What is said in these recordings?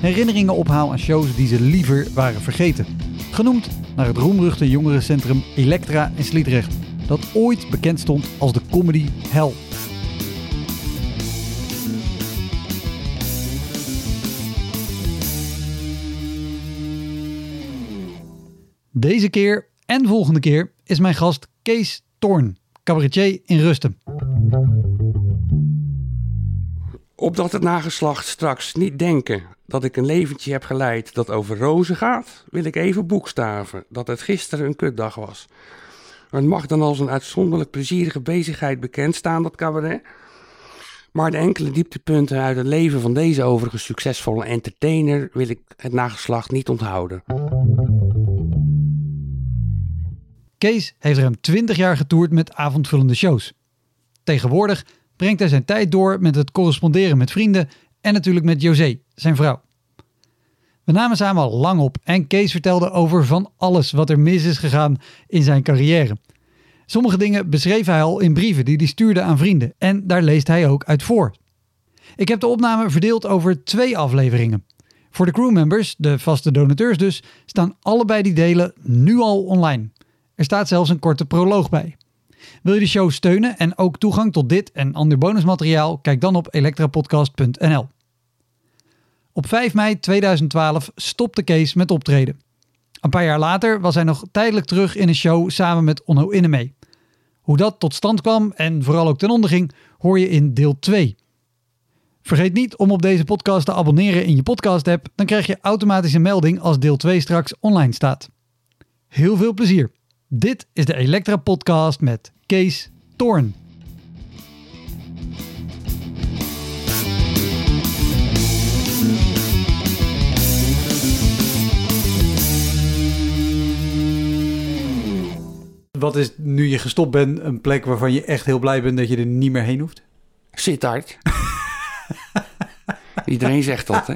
herinneringen ophaal aan shows die ze liever waren vergeten. Genoemd naar het roemruchte jongerencentrum Elektra in Sliedrecht, dat ooit bekend stond als de comedy hell. Deze keer en volgende keer is mijn gast Kees Toorn, cabaretier in Rusten. Opdat het nageslacht straks niet denken dat ik een leventje heb geleid dat over rozen gaat, wil ik even boekstaven dat het gisteren een kutdag was. Het mag dan als een uitzonderlijk plezierige bezigheid bekend staan, dat cabaret. Maar de enkele dieptepunten uit het leven van deze overigens succesvolle entertainer wil ik het nageslacht niet onthouden. Kees heeft ruim 20 jaar getoerd met avondvullende shows. Tegenwoordig brengt hij zijn tijd door met het corresponderen met vrienden en natuurlijk met José, zijn vrouw. We namen samen al lang op en Kees vertelde over van alles wat er mis is gegaan in zijn carrière. Sommige dingen beschreef hij al in brieven die hij stuurde aan vrienden en daar leest hij ook uit voor. Ik heb de opname verdeeld over twee afleveringen. Voor de crewmembers, de vaste donateurs dus, staan allebei die delen nu al online. Er staat zelfs een korte proloog bij. Wil je de show steunen en ook toegang tot dit en ander bonusmateriaal? Kijk dan op elektrapodcast.nl. Op 5 mei 2012 stopte Kees met optreden. Een paar jaar later was hij nog tijdelijk terug in een show samen met Onno Innemee. Hoe dat tot stand kwam en vooral ook ten onder ging, hoor je in deel 2. Vergeet niet om op deze podcast te abonneren in je podcast app, dan krijg je automatisch een melding als deel 2 straks online staat. Heel veel plezier! Dit is de Elektra Podcast met Kees Toorn. Wat is nu je gestopt bent een plek waarvan je echt heel blij bent dat je er niet meer heen hoeft? Sittard. Iedereen zegt dat, hè?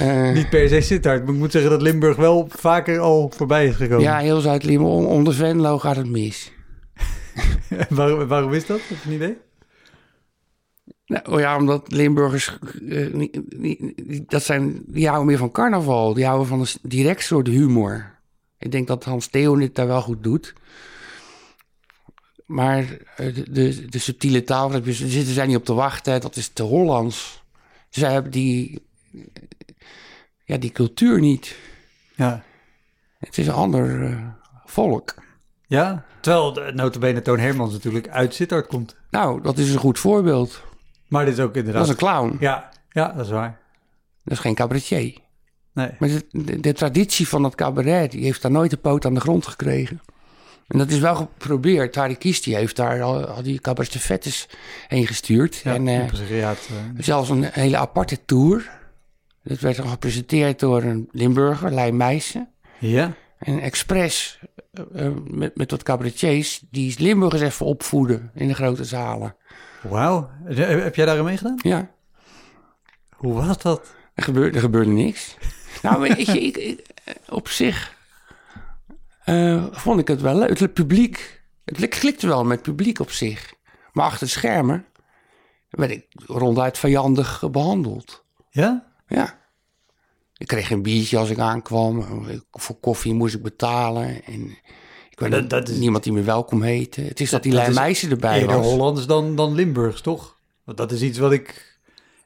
Eh, Niet per se Sittard, maar ik moet zeggen dat Limburg wel vaker al voorbij is gekomen. ja, heel Zuid-Limburg. Onder Venlo gaat het mis. waarom, waarom is dat? Heb je een idee? Nou ja, omdat Limburgers, eh, niet, dat zijn, die houden meer van carnaval. Die houden van een direct soort humor. Ik denk dat Hans Theo dit daar wel goed doet. Maar eh, de, de, de subtiele taal, daar zitten zij niet op te wachten. Dat is te Hollands. Zij hebben die, ja, die cultuur niet. Ja. Het is een ander eh, volk. Ja? Terwijl de notabene Toon Hermans natuurlijk uit Sittard komt. Nou, dat is een goed voorbeeld. Maar dit is ook Dat inderdaad... is een clown. Ja, ja, dat is waar. Dat is geen cabaretier. Nee. Maar de, de, de traditie van dat cabaret, die heeft daar nooit de poot aan de grond gekregen. En dat is wel geprobeerd. Harry Kies, die heeft daar al, al die cabaretvettes heen gestuurd. Ja, en eh, eh, zelfs een hele aparte tour. Dat werd gepresenteerd door een Limburger, Lijn Meijsen. ja? En expres eh, eh, met, met wat cabaretiers, die Limburgers even opvoeden in de grote zalen. Wauw. Heb heb jij daar aan meegedaan? Ja, Hoe was dat? er gebeurde, er gebeurde niks. nou, weet je, ik, ik- op zich eh, vond ik het wel leuk. Het publiek, het klikte wel met het publiek op zich. Maar achter de schermen werd ik ronduit vijandig behandeld. Ja? Ja. Ik kreeg een biertje als ik aankwam. Voor koffie moest ik betalen. En ik weet Dat- dat is- niemand die me welkom heette. Het is dat, die Lijn is Meijsen erbij Eerder was. Hollands dan, dan Limburgs, toch? Want dat is iets wat ik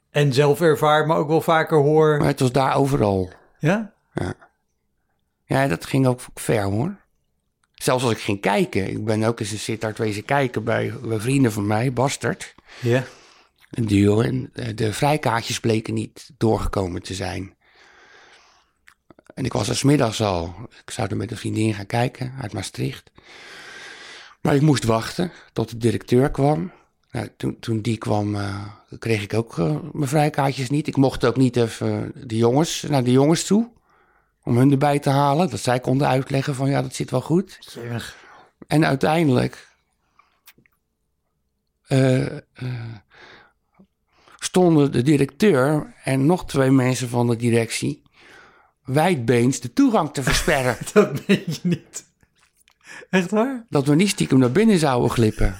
en zelf ervaar, maar ook wel vaker hoor. Maar het was daar overal. Ja? Ja. Ja, dat ging ook ver hoor. Zelfs als ik ging kijken. Ik ben ook eens een Sittard wezen kijken bij, bij vrienden van mij, Bastard. Ja. Een duo. En eh, de vrijkaartjes bleken niet doorgekomen te zijn. En ik was er middags al. Ik zou er met een vriendin gaan kijken uit Maastricht. Maar ik moest wachten tot de directeur kwam. Nou, toen, toen die kwam, eh, kreeg ik ook eh, mijn vrijkaartjes niet. Ik mocht ook niet even de jongens, naar de jongens toe. Om hun erbij te halen. Dat zij konden uitleggen van ja, dat zit wel goed. Jemig. En uiteindelijk eh, stonden de directeur en nog twee mensen van de directie wijdbeens de toegang te versperren. Dat meen je niet. Echt waar? dat we niet stiekem naar binnen zouden glippen.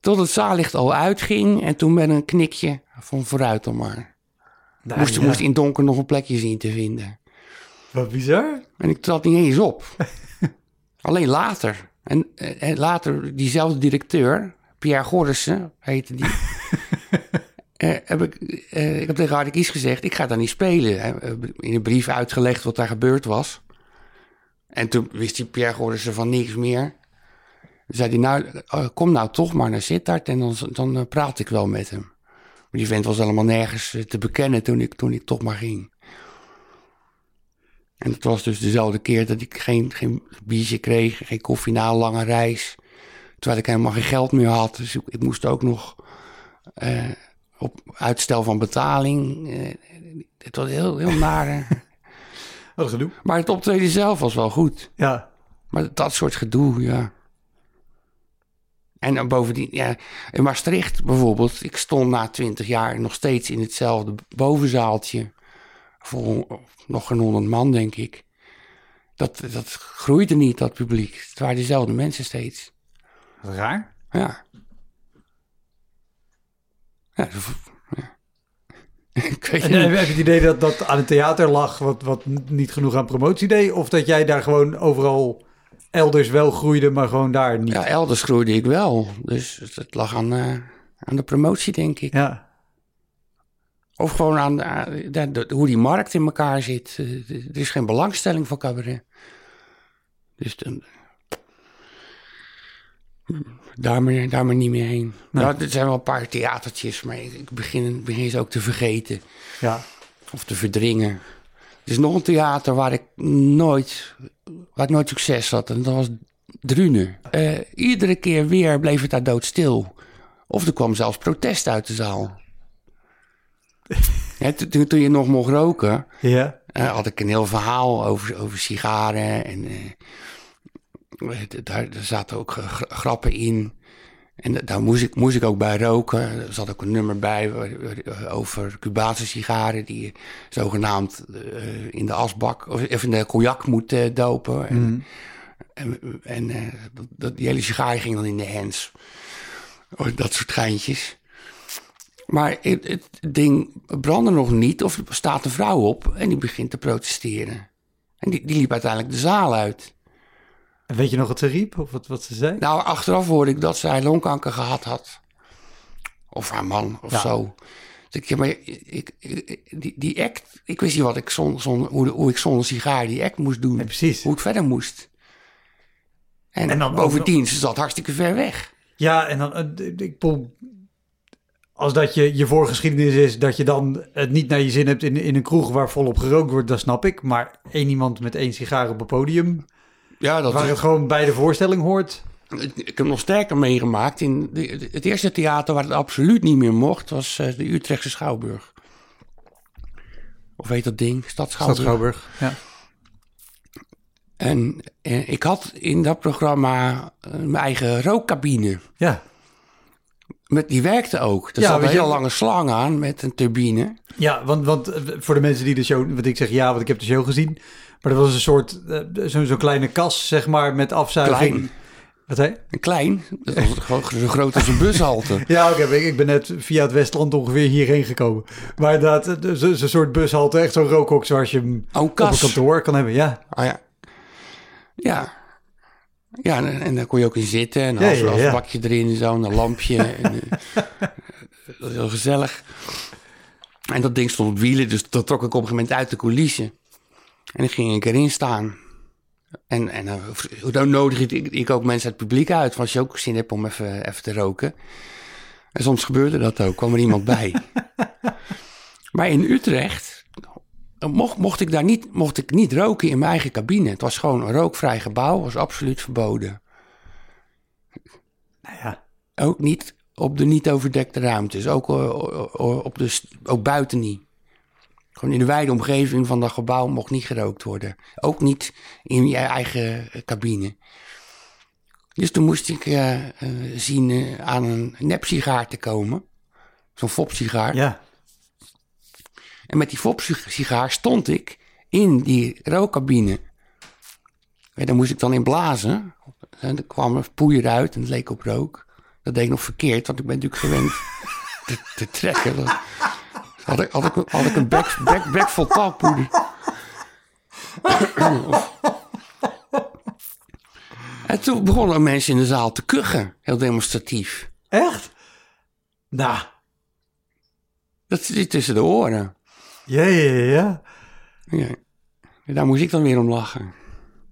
Tot het zaallicht al uitging en toen met een knikje van vooruit dan maar. Nou, Moest, ja. moest in het donker nog een plekje zien te vinden. Wat bizar. En ik trad niet eens op. Alleen later. En, eh, en later, diezelfde directeur, Pierre Gorrissen heette die. Eh, heb ik, eh, ik heb tegen Hardy Kies gezegd, ik ga daar niet spelen. Hè. Eh, In een brief uitgelegd wat daar gebeurd was. En toen wist die Pierre Gorrissen van niks meer. Toen zei hij, nou, kom nou toch maar naar Sittard en dan, dan praat ik wel met hem. Maar die vent was allemaal nergens te bekennen toen ik, toen ik toch maar ging. En het was dus dezelfde keer dat ik geen, geen biertje kreeg, geen koffie na een lange reis. Terwijl ik helemaal geen geld meer had. Dus ik, moest ook nog op uitstel van betaling. eh, het was heel, heel naar. eh. Wat gedoe. maar het optreden zelf was wel goed. Ja. Maar dat soort gedoe, ja. En dan bovendien, ja, in Maastricht bijvoorbeeld, ik stond na twintig jaar nog steeds in hetzelfde bovenzaaltje. Voor nog geen honderd man, denk ik. Dat, dat groeide niet, dat publiek. Het waren dezelfde mensen steeds. Raar. Ja. Ja, ik weet En niet. heb je het idee dat dat aan het theater lag wat, wat niet genoeg aan promotie deed? Of dat jij daar gewoon overal elders wel groeide, maar gewoon daar niet? Ja, elders groeide ik wel. Dus het lag aan, eh, aan de promotie, denk ik. Ja. Of gewoon aan, aan de- de- hoe die markt in elkaar zit. Eh, Er is geen belangstelling voor cabaret. Dus dan, daar, maar, daar maar niet meer heen. Nou, er zijn wel een paar theatertjes, maar ik, begin, begin ze ook te vergeten. Ja. Of te verdringen. Er is nog een theater waar ik nooit, waar ik nooit succes had. En dat was Drunen. Eh, iedere keer weer bleef het daar doodstil. Of er kwam zelfs protest uit de zaal. Toen- je nog mocht roken, Ja. eh, had ik een heel verhaal over, over sigaren. En eh, daar, zaten ook eh, gra- grappen in. En da- daar moest ik, moest ik ook bij roken. Er zat ook een nummer bij eh, over Cubaanse sigaren... die je zogenaamd eh, in de asbak of in de cognac moet eh, dopen. En, en, en eh, dat, die hele sigaar ging dan in de hands. Oh, Dat soort geintjes. Maar het, het ding brandde nog niet of er staat een vrouw op en die begint te protesteren. En die, die liep uiteindelijk de zaal uit. En weet je nog wat ze riep? Of wat, wat ze zei? Nou, achteraf hoorde ik dat zij longkanker gehad had. Of haar man, of Ja. zo. Dus ik, maar ik, ik- die, die act, ik wist niet wat ik zon, zon, hoe, hoe ik zonder sigaar die act moest doen. Precies. Hoe ik verder moest. En, En dan ook bovendien, ze zat hartstikke ver weg. Ja, en dan, eh, ik als dat je, je voorgeschiedenis is, dat je dan het niet naar je zin hebt in, in een kroeg waar volop gerookt wordt, dat snap ik. Maar één iemand met één sigaar op een podium, Ja, dat waar het gewoon bij de voorstelling hoort. Ik heb nog sterker meegemaakt. In de, het eerste theater waar het absoluut niet meer mocht, was eh, de Utrechtse Schouwburg. Of heet dat ding? Stad Stad Schouwburg. Schouwburg. Ja. En eh, ik had in dat programma eh, mijn eigen rookcabine. ja. Met, die werkte ook. Er Ja, zat een weet je- hele lange slang aan met een turbine. Ja, want, want voor de mensen die de show... Want ik zeg ja, want ik heb de show gezien. Maar dat was een soort... eh, Zo'n zo'n kleine kas, zeg maar, met afzuiging. Klein. Wat klein. Was gewoon zo groot als een bushalte. Ja, oké. ik, ik ben net via het Westland ongeveer hierheen gekomen. Maar inderdaad, eh, zo- zo'n soort bushalte. Echt zo'n rookhok zoals je hem Oh, op een kantoor kan hebben. Ja, Ah ja. Ja. Ja, en, en daar kon je ook in zitten. En Ja, een ja, bakje erin en zo, en een lampje. en, eh, dat was heel gezellig. En dat ding stond op wielen, dus dat trok ik op een gegeven moment uit de coulissen. En dan ging ik erin staan. En, en dan- dan nodig ik, ik ook mensen uit het publiek uit. Als je ook zin hebt om even, even te roken. En soms gebeurde dat ook. kwam er iemand bij. maar in Utrecht mocht, mocht ik daar niet, mocht ik niet roken in mijn eigen cabine. Het was gewoon een rookvrij gebouw. was absoluut verboden. Nou ja. Ook niet op de niet overdekte ruimtes. Ook, eh, op de, ook buiten niet. Gewoon in de wijde omgeving van dat gebouw mocht niet gerookt worden. Ook niet in je eigen cabine. Dus toen moest ik eh, eh, zien eh, aan een nepsigaar te komen. Zo'n fopsigaar. Ja. En met die fopsigaar stond ik in die rookcabine. En daar moest ik dan in blazen. En er kwam er poeier uit en het leek op rook. Dat deed ik nog verkeerd, want ik ben natuurlijk gewend te, te trekken. Had, ik, had, ik, had ik een bek, bek, bek vol taalpoeder. en toen begonnen mensen in de zaal te kuchen, heel demonstratief. Echt? Nou. Dat zit tussen de oren. Ja, ja, ja, ja. Daar moest ik dan weer om lachen.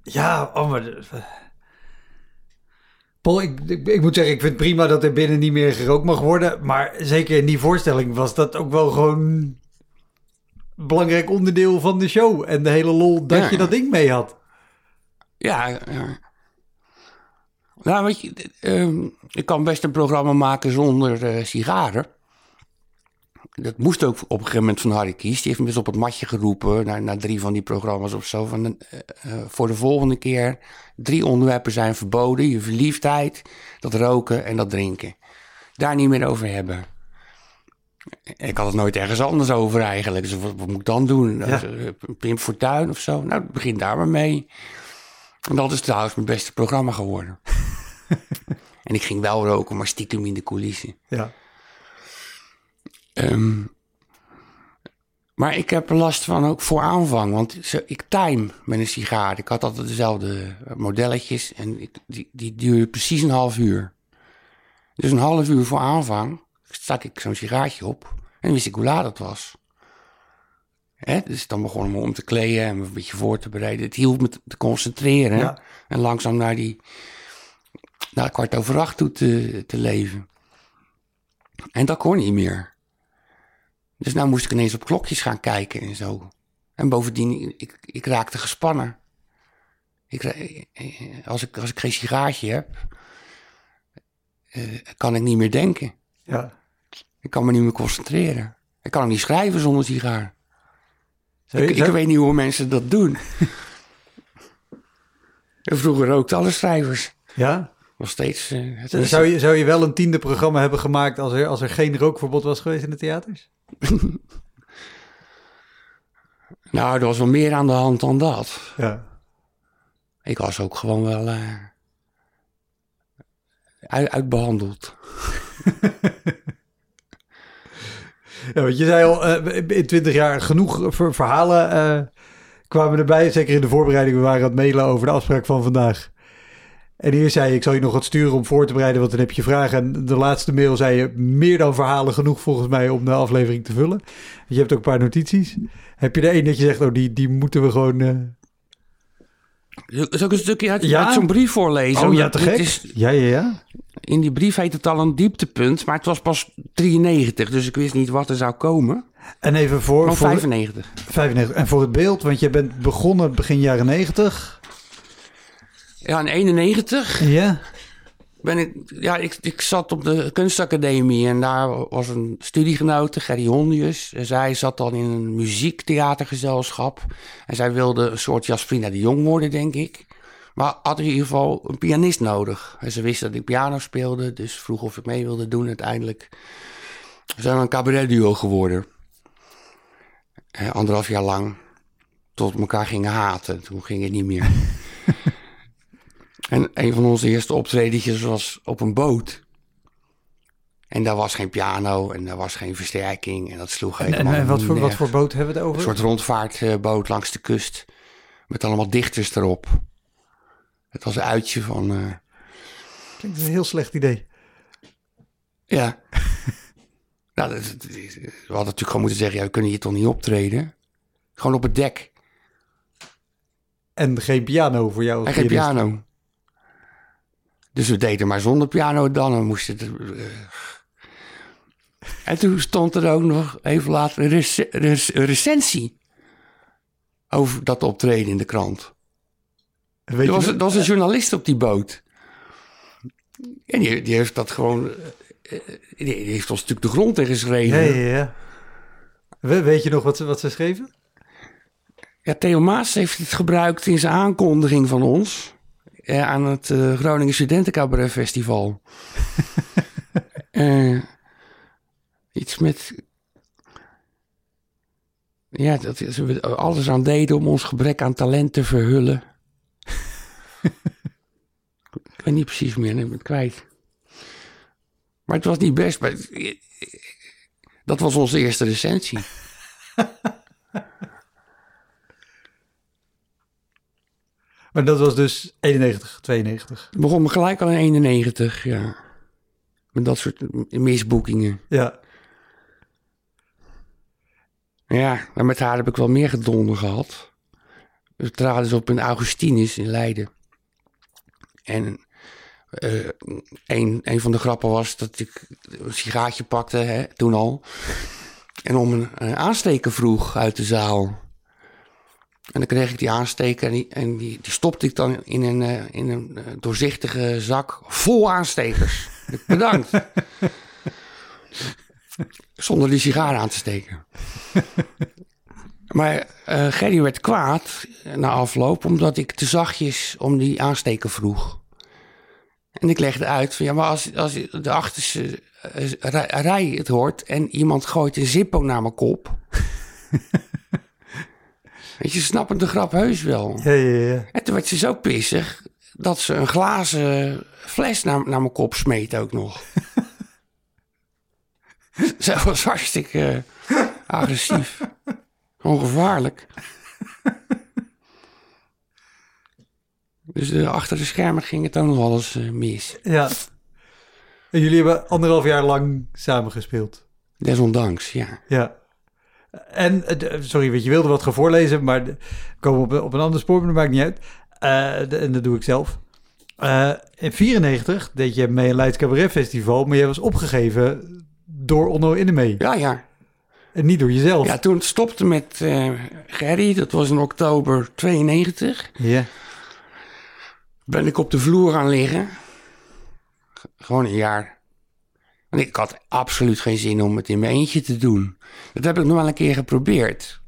Ja, oh, maar... Paul, ik, ik, ik moet zeggen, ik vind het prima dat er binnen niet meer gerookt mag worden. Maar zeker in die voorstelling was dat ook wel gewoon belangrijk onderdeel van de show. En de hele lol dat Ja. je dat ding mee had. Ja, ja. Nou, weet je, ehm, ik kan best een programma maken zonder eh, sigaren. Dat moest ook op een gegeven moment van Harry Kies. Die heeft me dus op het matje geroepen, na, na drie van die programma's of zo. Van, eh, eh, voor de volgende keer, drie onderwerpen zijn verboden. Je verliefdheid, dat roken en dat drinken. Daar niet meer over hebben. Ik had het nooit ergens anders over eigenlijk. Dus wat, wat moet ik dan doen? Ja. Eh, Pim Fortuyn of zo? Nou, begin daar maar mee. En dat is trouwens mijn beste programma geworden. en ik ging wel roken, maar stiekem in de coulissen. Ja. Ehm, maar ik heb er last van ook voor aanvang. Want ik time met een sigaar. Ik had altijd dezelfde modelletjes. En ik, die, die duurde precies een half uur. Dus een half uur voor aanvang stak ik zo'n sigaartje op. En wist ik hoe laat het was. Hè? Dus dan begon ik me om te kleden en me een beetje voor te bereiden. Het hielp me te- te concentreren. Ja. En langzaam naar die naar kwart over acht toe te, te leven. En dat kon niet meer. Dus nou moest ik ineens op klokjes gaan kijken en zo. En bovendien, ik, ik raakte gespannen. Ik, eh, als, ik, als ik geen sigaartje heb, eh, kan ik niet meer denken. ja. Ik kan me niet meer concentreren. Ik kan ook niet schrijven zonder sigaar. Ik, ik weet niet hoe mensen dat doen. En Vroeger rookten alle schrijvers. Ja? Nog steeds. eh, Zou je, zou je wel een tiende programma hebben gemaakt als er, als er geen rookverbod was geweest in de theaters? Nou, er was wel meer aan de hand dan dat. Ja. Ik was ook gewoon wel eh, uit, uitbehandeld. Ja, want je zei al, eh, in 20 jaar genoeg ver- verhalen eh, kwamen erbij. Zeker in de voorbereiding, we waren aan het mailen over de afspraak van vandaag. En hier zei je, ik zal je nog wat sturen om voor te bereiden, want dan heb je vragen. En de laatste mail zei je, meer dan verhalen genoeg volgens mij om de aflevering te vullen. Je hebt ook een paar notities. Heb je er één dat je zegt, oh, die, die moeten we gewoon... eh, Zal ik een stukje uit, Ja? uit zo'n brief voorlezen? Oh ja, te gek. is- Ja, ja, ja. in die brief heet het al een dieptepunt, maar het was pas 93, dus ik wist niet wat er zou komen. En even voor... Voor 95. 95. En voor het beeld, want je bent begonnen begin jaren 90. Ja, in 91 Ja. ben ik, ja, ik, ik zat op de kunstacademie en daar was een studiegenote, Gerry Hondius. En zij zat dan in een muziektheatergezelschap. En zij wilde een soort Jasperina de Jong worden, denk ik. Maar had in ieder geval een pianist nodig. En ze wist dat ik piano speelde, dus vroeg of ik mee wilde doen. Uiteindelijk zijn we een cabaretduo geworden. Eh, anderhalf jaar lang. Tot we elkaar gingen haten. Toen ging het niet meer. En een van onze eerste optredentjes was op een boot. En daar was geen piano en daar was geen versterking. En dat sloeg En, en, helemaal en wat, voor, wat voor boot hebben we het over? Een soort rondvaartboot langs de kust. Met allemaal dichters erop. Het was een uitje van... eh, Klinkt een heel slecht idee. ja. nou, dat, dat- we hadden natuurlijk gewoon moeten zeggen... Ja, we kunnen hier toch niet optreden? Gewoon op het dek. En geen piano voor jou En geen pianist. piano. Dus we deden maar zonder piano dan. We moesten het, eh. En toen stond er ook nog even later een, rec- rec- een recensie over dat optreden in de krant. Weet Er was, er was een journalist op die boot. En die, die heeft dat gewoon... eh, eh, Die, heeft ons natuurlijk de grond ingeschreven. Ja, ja, ja. We- Weet je nog wat ze, wat ze schreven? Ja, Theo Maas heeft het gebruikt in zijn aankondiging van ons aan het eh, Groningen Studentencabaret Festival. Eh, iets met. Ja, dat is, we alles aan deden om ons gebrek aan talent te verhullen. ik weet niet precies meer, ik ben het kwijt. Maar het was niet best. Maar, dat was onze eerste recensie. Maar dat was dus 91, 92. Het begon me gelijk al in 91, ja. Met dat soort misboekingen. Ja. Ja, maar met haar heb ik wel meer gedonder gehad. We traden ze op een Augustinus in Leiden. En eh, een, een van de grappen was dat ik een sigaartje pakte, hè, toen al. En om een, een aansteker vroeg uit de zaal. En dan kreeg ik die aansteker en die, en die, die stopte ik dan in een, eh, in een eh, doorzichtige zak vol aanstekers. Bedankt. Zonder die sigaar aan te steken. maar eh, Gerry werd kwaad na afloop omdat ik te zachtjes om die aansteker vroeg. En ik legde uit van ja, maar als, als de achterste rij het hoort en iemand gooit een zippo naar mijn kop. Weet je, ze snappen de grap heus wel. Ja, ja, ja. En toen werd ze zo pissig dat ze een glazen fles naar, naar mijn kop smeet ook nog. ze was hartstikke eh, agressief. Ongevaarlijk. Dus eh, achter de schermen ging het ook nog eens eh, mis. ja. En jullie hebben anderhalf jaar lang samengespeeld. Desondanks, ja. Ja. En, eh, sorry, weet je wilde wat gaan voorlezen, maar komen op, een- op een ander spoor, maar dat maakt niet uit. Eh, en dat doe ik zelf. Eh, in 94 deed je mee aan Leids Cabaret Festival, maar je was opgegeven door Onno Innemee. Ja, ja. En niet door jezelf. Ja, toen het stopte met eh Gerry, dat was in oktober 92. Ja. ben ik op de vloer gaan liggen. Gewoon een jaar. En ik had absoluut geen zin om het in mijn eentje te doen. Dat heb ik nog wel een keer geprobeerd.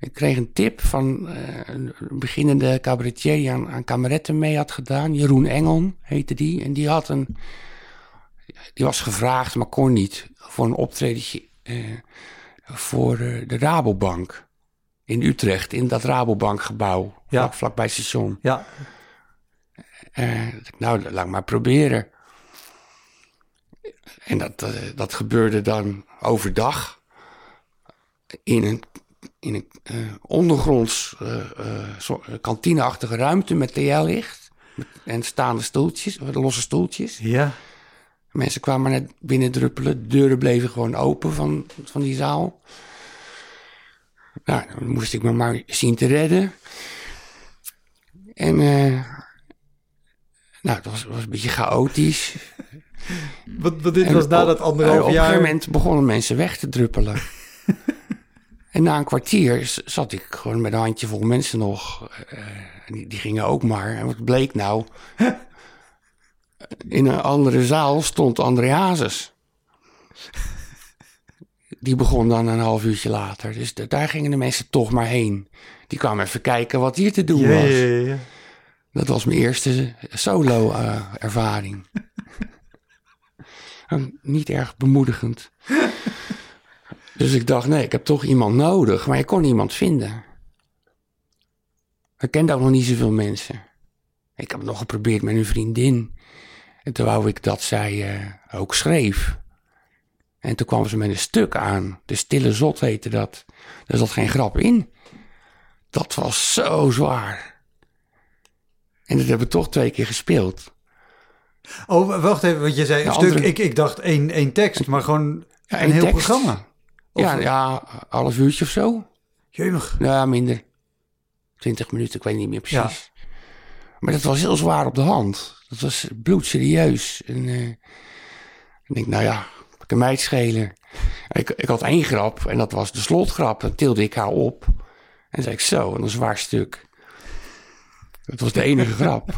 Ik kreeg een tip van eh, een beginnende cabaretier die aan, aan kameretten mee had gedaan. Jeroen Engel heette die. En die had een... Die was gevraagd, maar kon niet. Voor een optredentje eh, voor eh, de Rabobank. In Utrecht, in dat Rabobankgebouw. Ja. Vlak, vlak bij het station. Ja. Nou, laat maar proberen. En dat, eh, dat gebeurde dan overdag in een, in een eh, ondergronds eh, kantineachtige ruimte met TL-licht. En staande stoeltjes, losse stoeltjes. Ja. Mensen kwamen net binnen druppelen. De deuren bleven gewoon open van, van die zaal. Nou, dan moest ik me maar zien te redden. En nou, het was, was een beetje chaotisch. Want, want dit En was na op- dat anderhalf Op een jaar. gegeven moment begonnen mensen weg te druppelen. en na een kwartier zat ik gewoon met een handjevol mensen nog. eh, die, die gingen ook maar. En wat bleek nou? In een andere zaal stond André Hazes. Die begon dan een half uurtje later. Dus daar gingen de mensen toch maar heen. Die kwamen even kijken wat hier te doen was. ja, ja, ja. Dat was mijn eerste solo-ervaring. niet erg bemoedigend. dus ik dacht, nee, ik heb toch iemand nodig. Maar ik kon niemand vinden. Ik kende ook nog niet zoveel mensen. Ik heb het nog geprobeerd met een vriendin. En toen wou ik dat zij eh, ook schreef. En toen kwam ze met een stuk aan. De Stille Zot heette dat. Daar zat geen grap in. Dat was zo zwaar. En dat hebben we toch twee keer gespeeld. Oh, wacht even, want je zei een stuk. andere- Ik, ik dacht één, één tekst, maar gewoon Ja, een heel tekst. programma. Of- Ja, ja, half uurtje of zo. Jemig. Ja, minder. 20 minuten, ik weet niet meer precies. Maar dat was heel zwaar op de hand. Dat was bloedserieus. En eh, ik denk, nou ja, ik een meid schelen. Ik, ik had één grap en dat was de slotgrap. Dan tilde ik haar op. En zei ik zo, een zwaar stuk. Dat was de enige grap.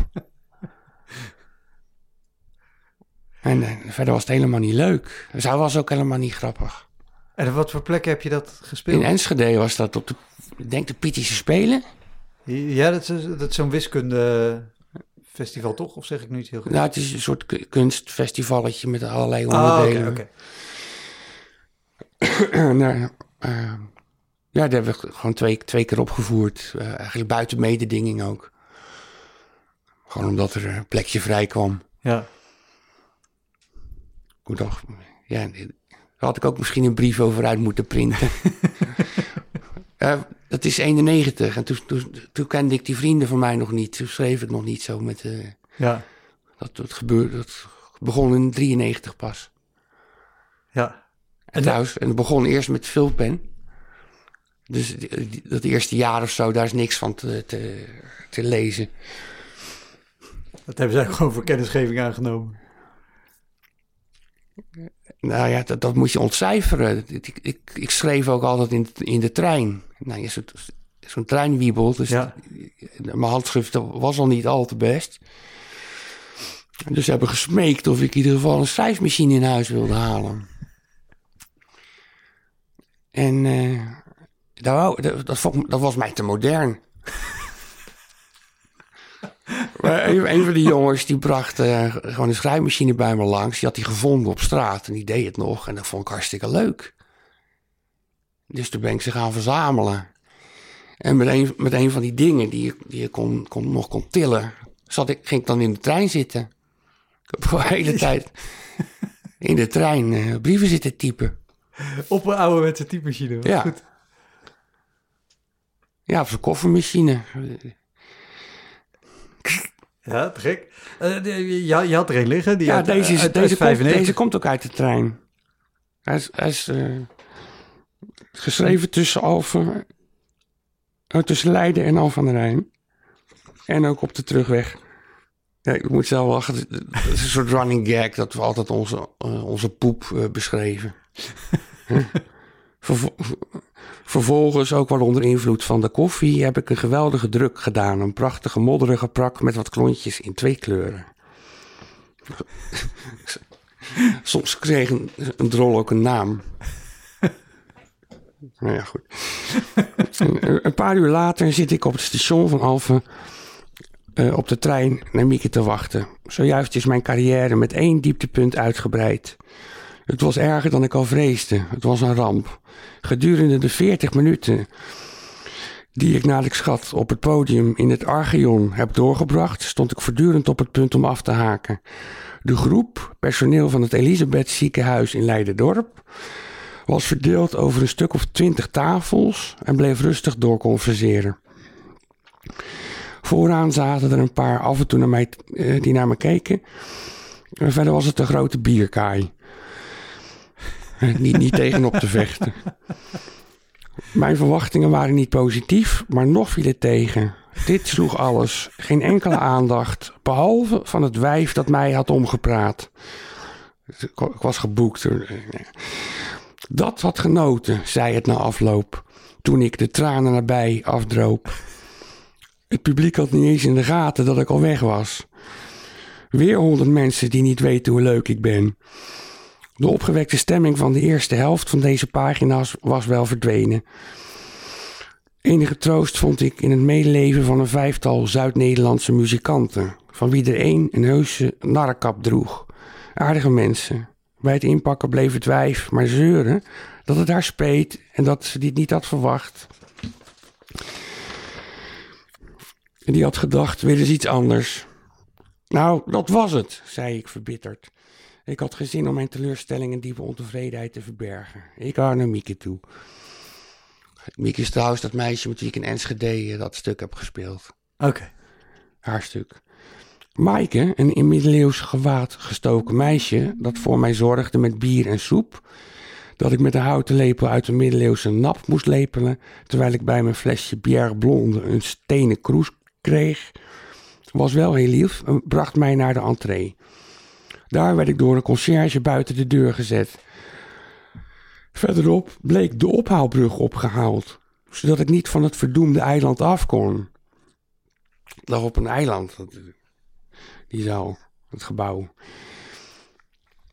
En verder was het helemaal niet leuk. Zij was ook helemaal niet grappig. En op wat voor plekken heb je dat gespeeld? In Enschede was dat op de, ik denk de Pietische Spelen. Ja, dat is, dat is zo'n wiskundefestival toch? Of zeg ik nu iets heel goed? Nou, het is een soort ku- kunstfestivalletje met allerlei Ah, onderdelen. oké, oké. nou, eh, ja, daar hebben we gewoon twee, twee keer opgevoerd. Eh, eigenlijk buiten mededinging ook. Gewoon omdat er een plekje vrij kwam. Ja. Ik dacht, ja, daar had ik ook misschien een brief over uit moeten printen. Dat is 91 en toen, toen, toen kende ik die vrienden van mij nog niet. Toen schreef ik nog niet zo met... eh, Ja. dat, dat gebeurde, dat begon in 93 pas. Ja. En, trouwens, en het begon eerst met vulpen. Dus dat eerste jaar of zo, daar is niks van te, te, te lezen. Dat hebben eigenlijk gewoon voor kennisgeving aangenomen. Nou ja, dat, dat moet je ontcijferen. Ik, ik, ik schreef ook altijd in, in de trein. Nou, zo- zo'n trein wiebelt, dus Ja. mijn handschrift was al niet al te best. Dus ze hebben gesmeekt of ik in ieder geval een schrijfmachine in huis wilde halen. En eh, dat, dat, dat, vond dat was mij te modern. Een, een van die jongens die bracht eh, gewoon een schrijfmachine bij me langs. Die had hij gevonden op straat en die deed het nog. En dat vond ik hartstikke leuk. Dus toen ben ik ze gaan verzamelen. En met een, met een van die dingen die je, die je kon, kon, nog kon tillen, zat ik, ging ik dan in de trein zitten. Ik heb de hele tijd in de trein eh, brieven zitten typen. Op een ouderwetse typemachine. Ja. Goed. Ja, op zo'n koffermachine. Ja, te gek. Eh, ja, je had er een liggen. Die Ja, uit- deze, is, uit- uit deze, komt, 95. deze komt ook uit de trein. Hij is, hij is eh, geschreven tussen Alphen, oh, tussen Leiden en Alphen aan de Rijn. En ook op de terugweg. Ja, ik moet zelf lachen. Het is een soort running gag dat we altijd onze, eh, onze poep eh, beschreven. Vervo- vervolgens, ook wel onder invloed van de koffie, heb ik een geweldige druk gedaan. Een prachtige modderige prak met wat klontjes in twee kleuren. Soms kreeg een, een drol ook een naam. nou ja, goed. een, paar uur later zit ik op het station van Alphen eh, op de trein naar Mieke te wachten. Zojuist is mijn carrière met één dieptepunt uitgebreid. Het was erger dan ik al vreesde. Het was een ramp. Gedurende de 40 minuten die ik naar ik schat op het podium in het Archeon heb doorgebracht, stond ik voortdurend op het punt om af te haken. De groep, personeel van het Elisabeth ziekenhuis in Leiden-dorp, was verdeeld over een stuk of twintig tafels en bleef rustig doorconverseren. Vooraan zaten er een paar af en toe naar mij, eh, die naar me keken. En verder was het een grote bierkaai. Niet, niet tegenop te vechten. Mijn verwachtingen waren niet positief, maar nog viel het tegen. Dit sloeg alles. Geen enkele aandacht, behalve van het wijf dat mij had omgepraat. Ik was geboekt. Dat had genoten, zei het na afloop, toen ik de tranen nabij afdroop. Het publiek had niet eens in de gaten dat ik al weg was. Weer honderd mensen die niet weten hoe leuk ik ben. De opgewekte stemming van de eerste helft van deze pagina's was wel verdwenen. Enige troost vond ik in het medeleven van een vijftal Zuid-Nederlandse muzikanten, van wie er één een heuse narrenkap droeg. Aardige mensen. Bij het inpakken bleef het wijf maar zeuren dat het haar speet en dat ze dit niet had verwacht. Die had gedacht, weer eens iets anders. Nou, dat was het, zei ik verbitterd. Ik had geen zin om mijn teleurstelling en diepe ontevredenheid te verbergen. Ik ga naar Mieke toe. Mieke is trouwens dat meisje met wie ik in Enschede eh, dat stuk heb gespeeld. Oké. Haar stuk. Maaike, een in middeleeuws gewaad gestoken meisje dat voor mij zorgde met bier en soep. Dat ik met een houten lepel uit een middeleeuwse nap moest lepelen, terwijl ik bij mijn flesje Bière Blonde een stenen kroes kreeg, was wel heel lief en bracht mij naar de entree. Daar werd ik door een conciërge buiten de deur gezet. Verderop bleek de ophaalbrug opgehaald, zodat ik niet van het verdoemde eiland af kon. Ik lag op een eiland, die zaal, het gebouw.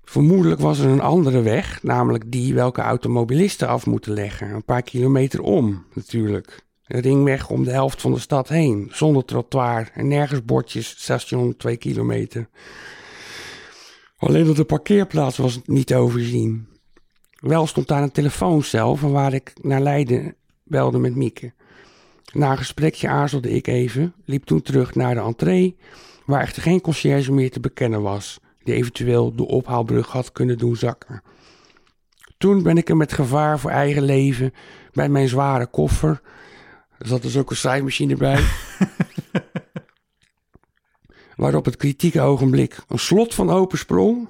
Vermoedelijk was er een andere weg, namelijk die welke automobilisten af moeten leggen. Een paar kilometer om, natuurlijk. Een ringweg om de helft van de stad heen, zonder trottoir en nergens bordjes, station 2 kilometer. Alleen op de parkeerplaats was het niet overzien. Wel stond daar een telefooncel van waar ik naar Leiden belde met Mieke. Na een gesprekje aarzelde ik even, liep toen terug naar de entree, waar echter geen conciërge meer te bekennen was, die eventueel de ophaalbrug had kunnen doen zakken. Toen ben ik er met gevaar voor eigen leven bij mijn zware koffer. Er zat dus ook een schrijfmachine bij. waarop het kritieke ogenblik een slot van open sprong.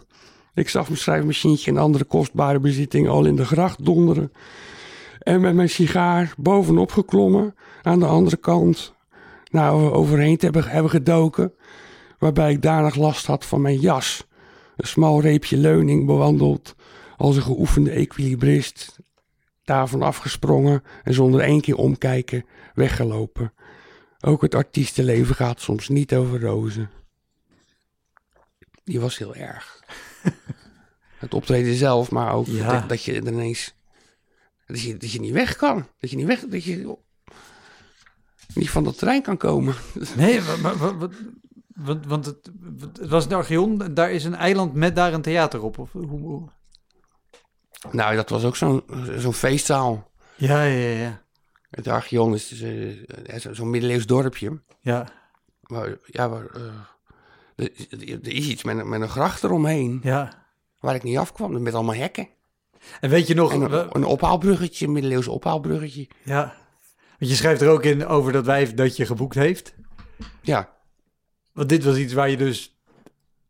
Ik zag mijn schrijfmachientje en andere kostbare bezittingen al in de gracht donderen. En met mijn sigaar bovenop geklommen, aan de andere kant nou, overheen te hebben, hebben gedoken. Waarbij ik danig last had van mijn jas. Een smal reepje leuning bewandeld als een geoefende equilibrist. Daarvan afgesprongen en zonder één keer omkijken weggelopen. Ook het artiestenleven gaat soms niet over rozen. Die was heel erg. het optreden zelf, maar ook Ja. dat, dat je ineens... Dat je, dat je niet weg kan. Dat je niet weg... Dat je niet van dat trein kan komen. Nee, maar, wat- want, want het, het was een Archeon, daar is een eiland met daar een theater op. Of, hoe, hoe- Nou, dat was ook zo'n zo'n feestzaal. Ja, ja, ja. Het Archeon is dus, eh, zo- zo'n middeleeuws dorpje. Ja, Maar, ja, eh, er, er is iets met, een- met een gracht eromheen. ja. Waar ik niet afkwam. Met allemaal hekken. En weet je nog... En een, een ophaalbruggetje, een middeleeuws ophaalbruggetje. ja. Want je schrijft er ook in over dat wijf dat je geboekt heeft. Ja, Want dit was iets waar je dus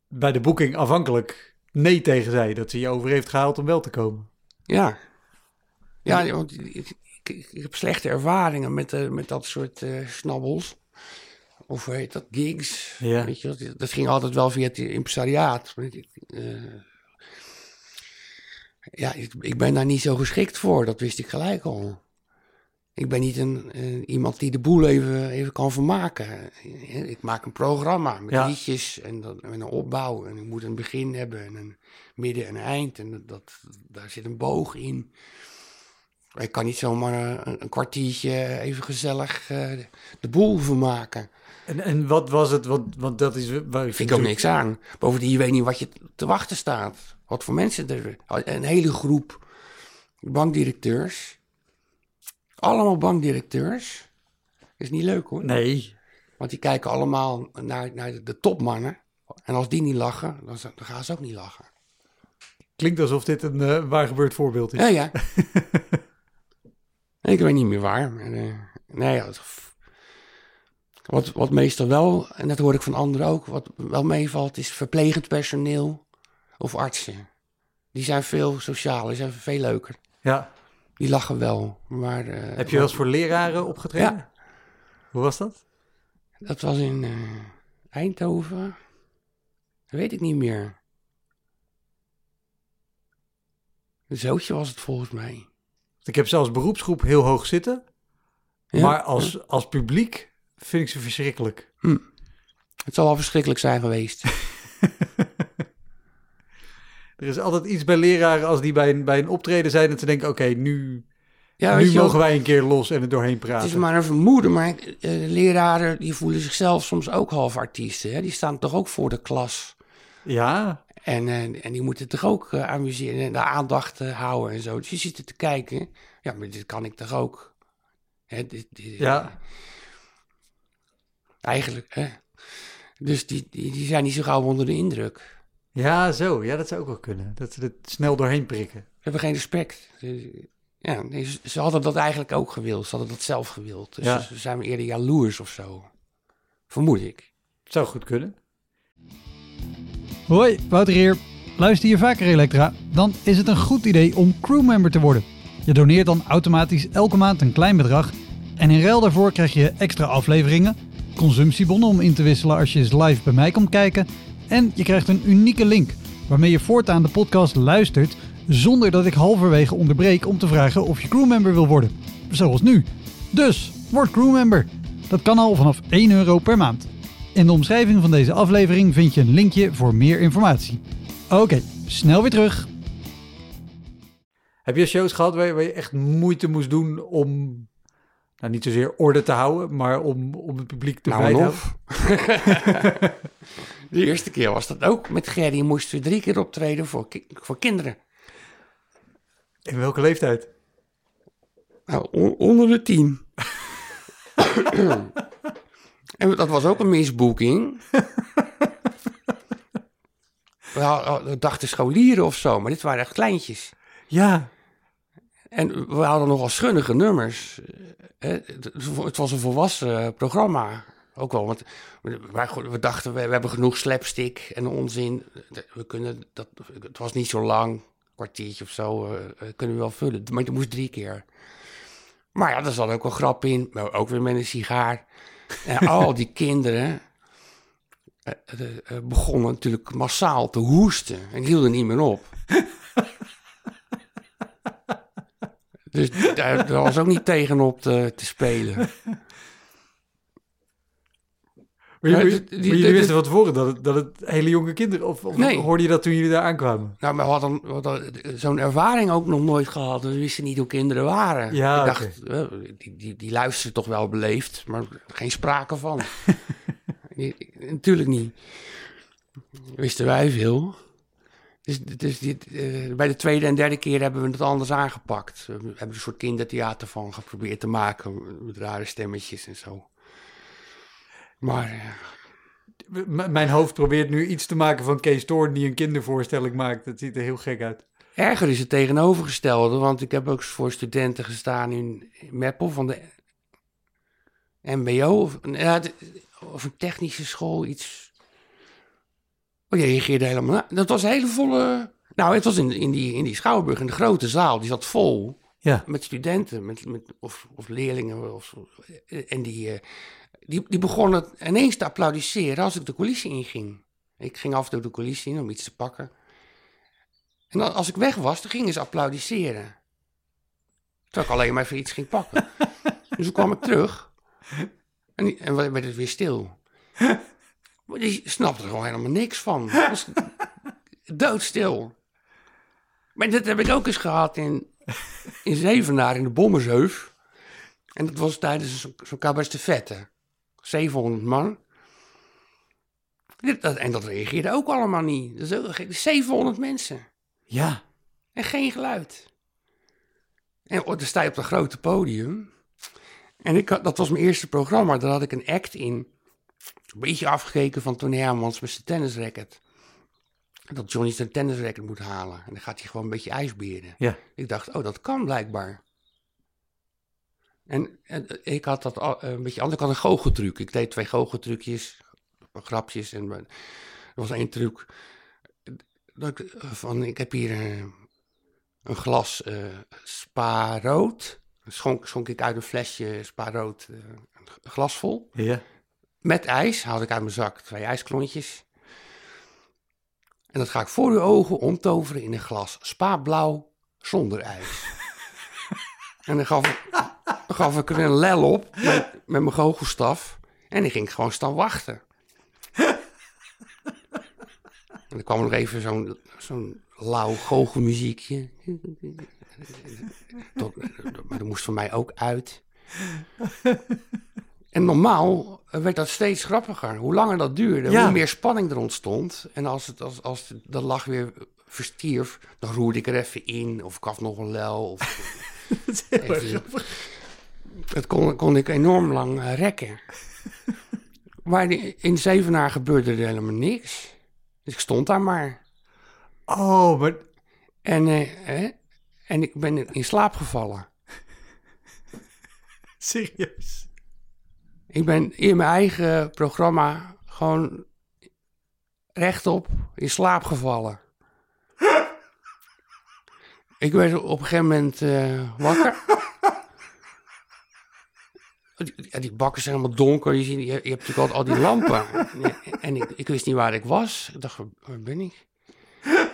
bij de boeking afhankelijk nee tegen zei. Dat ze je over heeft gehaald om wel te komen. ja. Ja, want ik, ik, ik heb slechte ervaringen met, eh, met dat soort eh snabbels. Of hoe heet dat, gigs. Ja. Weet je, dat, dat ging altijd wel via het impresariaat. Eh, ja, ik, ik ben daar niet zo geschikt voor. Dat wist ik gelijk al. Ik ben niet een, iemand die de boel even, even kan vermaken. Ik maak een programma met Ja. liedjes en, dat, en een opbouw. En ik moet een begin hebben en een midden en een eind. En dat, dat, daar zit een boog in. Ik kan niet zomaar een, een kwartiertje even gezellig eh, de boel vermaken. En, en wat was het? Want, want dat is waar ik Vind ik ook niks aan. Bovendien, je weet niet wat je te wachten staat. Wat voor mensen er... Een hele groep bankdirecteurs. Allemaal bankdirecteurs. Is niet leuk hoor. Nee. Want die kijken allemaal naar, naar de, topmannen. En als die niet lachen, dan, gaan ze ook niet lachen. Klinkt alsof dit een eh, waar gebeurd voorbeeld is. Ja, ja. ik weet niet meer waar. Maar, eh, nee, ja, het- wat, wat meestal wel, en dat hoor ik van anderen ook, wat wel meevalt, is verplegend personeel of artsen. Die zijn veel socialer, die zijn veel leuker. Ja. Die lachen wel. Maar, eh, Heb je wel eens voor leraren opgetreden? Ja. Hoe was dat? Dat was in eh, Eindhoven. Dat weet ik niet meer. Een zootje was het volgens mij. Ik heb zelfs beroepsgroep heel hoog zitten. Ja? Maar als, als publiek vind ik ze verschrikkelijk. Het zal wel verschrikkelijk zijn geweest. Er is altijd iets bij leraren als die bij een, bij een optreden zijn... dat ze denken, oké, nu, Ja, nu mogen ook, wij een keer los en er doorheen het praten. is maar een vermoeden, maar eh, leraren die voelen zichzelf soms ook half artiesten. Hè? Die staan toch ook voor de klas. Ja, En, en die moeten toch ook eh, amuseren en de aandacht eh, houden en zo. Dus je zit er te kijken. Ja, maar dit kan ik toch ook. Hè, dit, dit- ja. Eigenlijk, hè. Dus die, die, die zijn niet zo gauw onder de indruk. Ja, zo. Ja, dat zou ook wel kunnen. Dat ze er snel doorheen prikken. Ze hebben geen respect. Ze- Ja, ze hadden dat eigenlijk ook gewild. Ze hadden dat zelf gewild. Dus Ja. ze zijn we eerder jaloers of zo. Vermoed ik. Zou goed kunnen. Hoi, Wouter hier. Luister je vaker Elektra? Dan is het een goed idee om crewmember te worden. Je doneert dan automatisch elke maand een klein bedrag en in ruil daarvoor krijg je extra afleveringen, consumptiebonnen om in te wisselen als je eens live bij mij komt kijken en je krijgt een unieke link waarmee je voortaan de podcast luistert zonder dat ik halverwege onderbreek om te vragen of je crewmember wil worden. Zoals nu. Dus, word crewmember. Dat kan al vanaf 1 euro per maand. In de omschrijving van deze aflevering vind je een linkje voor meer informatie. Oké, snel weer terug. Heb je shows gehad waar waar je echt moeite moest doen om, nou niet zozeer orde te houden, maar om, om het publiek te Nou, nou, en of. De eerste keer was dat ook. Met Gerry moesten we drie keer optreden voor, ki- voor kinderen. In welke leeftijd? Nou, on- onder de tien. en dat was ook een misboeking. we dachten scholieren of zo, maar dit waren echt kleintjes. Ja, En we hadden nogal schunnige nummers. Het het was een volwassen programma. Ook wel, want wij, we dachten, we, hebben genoeg slapstick en onzin. We kunnen, dat, het was niet zo lang, een kwartiertje of zo, eh, eh, kunnen we wel vullen. Maar het moest drie keer. Maar ja, er zat ook een grap in, maar ook weer met een sigaar. En al die kinderen eh, begonnen natuurlijk massaal te hoesten en hielden niet meer op. Dus daar, daar was ook niet tegenop te, te spelen. maar, jullie- maar wisten van tevoren dat het, dat het hele jonge kinderen, of, of Nee. hoorde je dat toen jullie daar aankwamen? Nou, maar we hadden, zo'n ervaring ook nog nooit gehad. We wisten niet hoe kinderen waren. Ja, Ik dacht, eh, die, die, die luisteren toch wel beleefd, maar geen sprake van. Natuurlijk niet. Wisten wij veel. Dus, dus dit, bij de tweede en derde keer hebben we het anders aangepakt. We hebben een soort kindertheater van geprobeerd te maken. Met rare stemmetjes en zo. Maar mijn hoofd probeert nu iets te maken van Kees Toorn die een kindervoorstelling maakt. Dat ziet er heel gek uit. Erger is het tegenovergestelde, want ik heb ook voor studenten gestaan in Meppel van de MBO of, of een technische school, iets. Oh, die reageerde helemaal. na- Dat was een hele volle. Nou, het was in, in, die, in die Schouwburg, in de grote zaal, die zat vol Ja. met studenten met, met, of, of leerlingen. Of, en die, eh, die, die begonnen ineens te applaudisseren als ik de coulissen inging. Ik ging af toe de coulissen in om iets te pakken. En dan, als ik weg was, dan gingen ze applaudisseren. Terwijl ik alleen maar even iets ging pakken. dus toen kwam ik terug. En, en werd het weer stil. Maar die snapte er gewoon helemaal niks van. Was doodstil. Maar dit heb ik ook eens gehad in, in Zevenaar in de Bommersheuf. En dat was tijdens zo'n zo'n cabaret 700 man. Dat- En dat reageerde ook allemaal niet. Dat is ook gek. 700 mensen. Ja. En geen geluid. En oh, dan sta je op dat grote podium. En ik had, dat was mijn eerste programma. Daar had ik een act in. Een beetje afgekeken van Tony Hermans met zijn tennisracket. Dat Johnny zijn tennisracket moet halen. En dan gaat hij gewoon een beetje ijsberen. Ja. Ik dacht, oh, dat kan blijkbaar. En, en ik had dat al- een beetje anders. Ik had een goocheltruc. Ik deed twee goocheltrucjes, grapjes. En er was één truc. Dat ik, eh, van, ik heb hier eh, een glas eh spa rood. Schonk, schonk ik uit een flesje spa rood eh, een glas vol. Ja. Met ijs haalde ik uit mijn zak twee ijsklontjes. En dat ga ik voor uw ogen omtoveren in een glas spa blauw zonder ijs. en dan gaf, ik- gaf ik er een lel op met, met mijn goochelstaf. En dan ging ik gewoon staan wachten. en dan kwam er nog even zo'n zo'n lauw goochelmuziekje. Maar dat moest voor mij ook uit. En normaal werd dat steeds grappiger. Hoe langer dat duurde, Ja. hoe meer spanning er ontstond. En als, het, als, als lach weer verstierf, dan roerde ik er even in. Of ik gaf nog een lel. Of, Dat Even- dat kon, kon ik enorm lang eh, rekken. Maar in Zevenaar gebeurde er helemaal niks. Dus ik stond daar maar. Oh, maar En, eh, en ik ben in slaap gevallen. serieus. Ik ben in mijn eigen programma gewoon rechtop in slaap gevallen. Ik werd op een gegeven moment eh, wakker. Die- Ja, die bakken zijn helemaal donker. Je, ziet, je, je hebt natuurlijk altijd al die lampen. En ik, ik wist niet waar ik was. Ik dacht, waar- waar ben ik?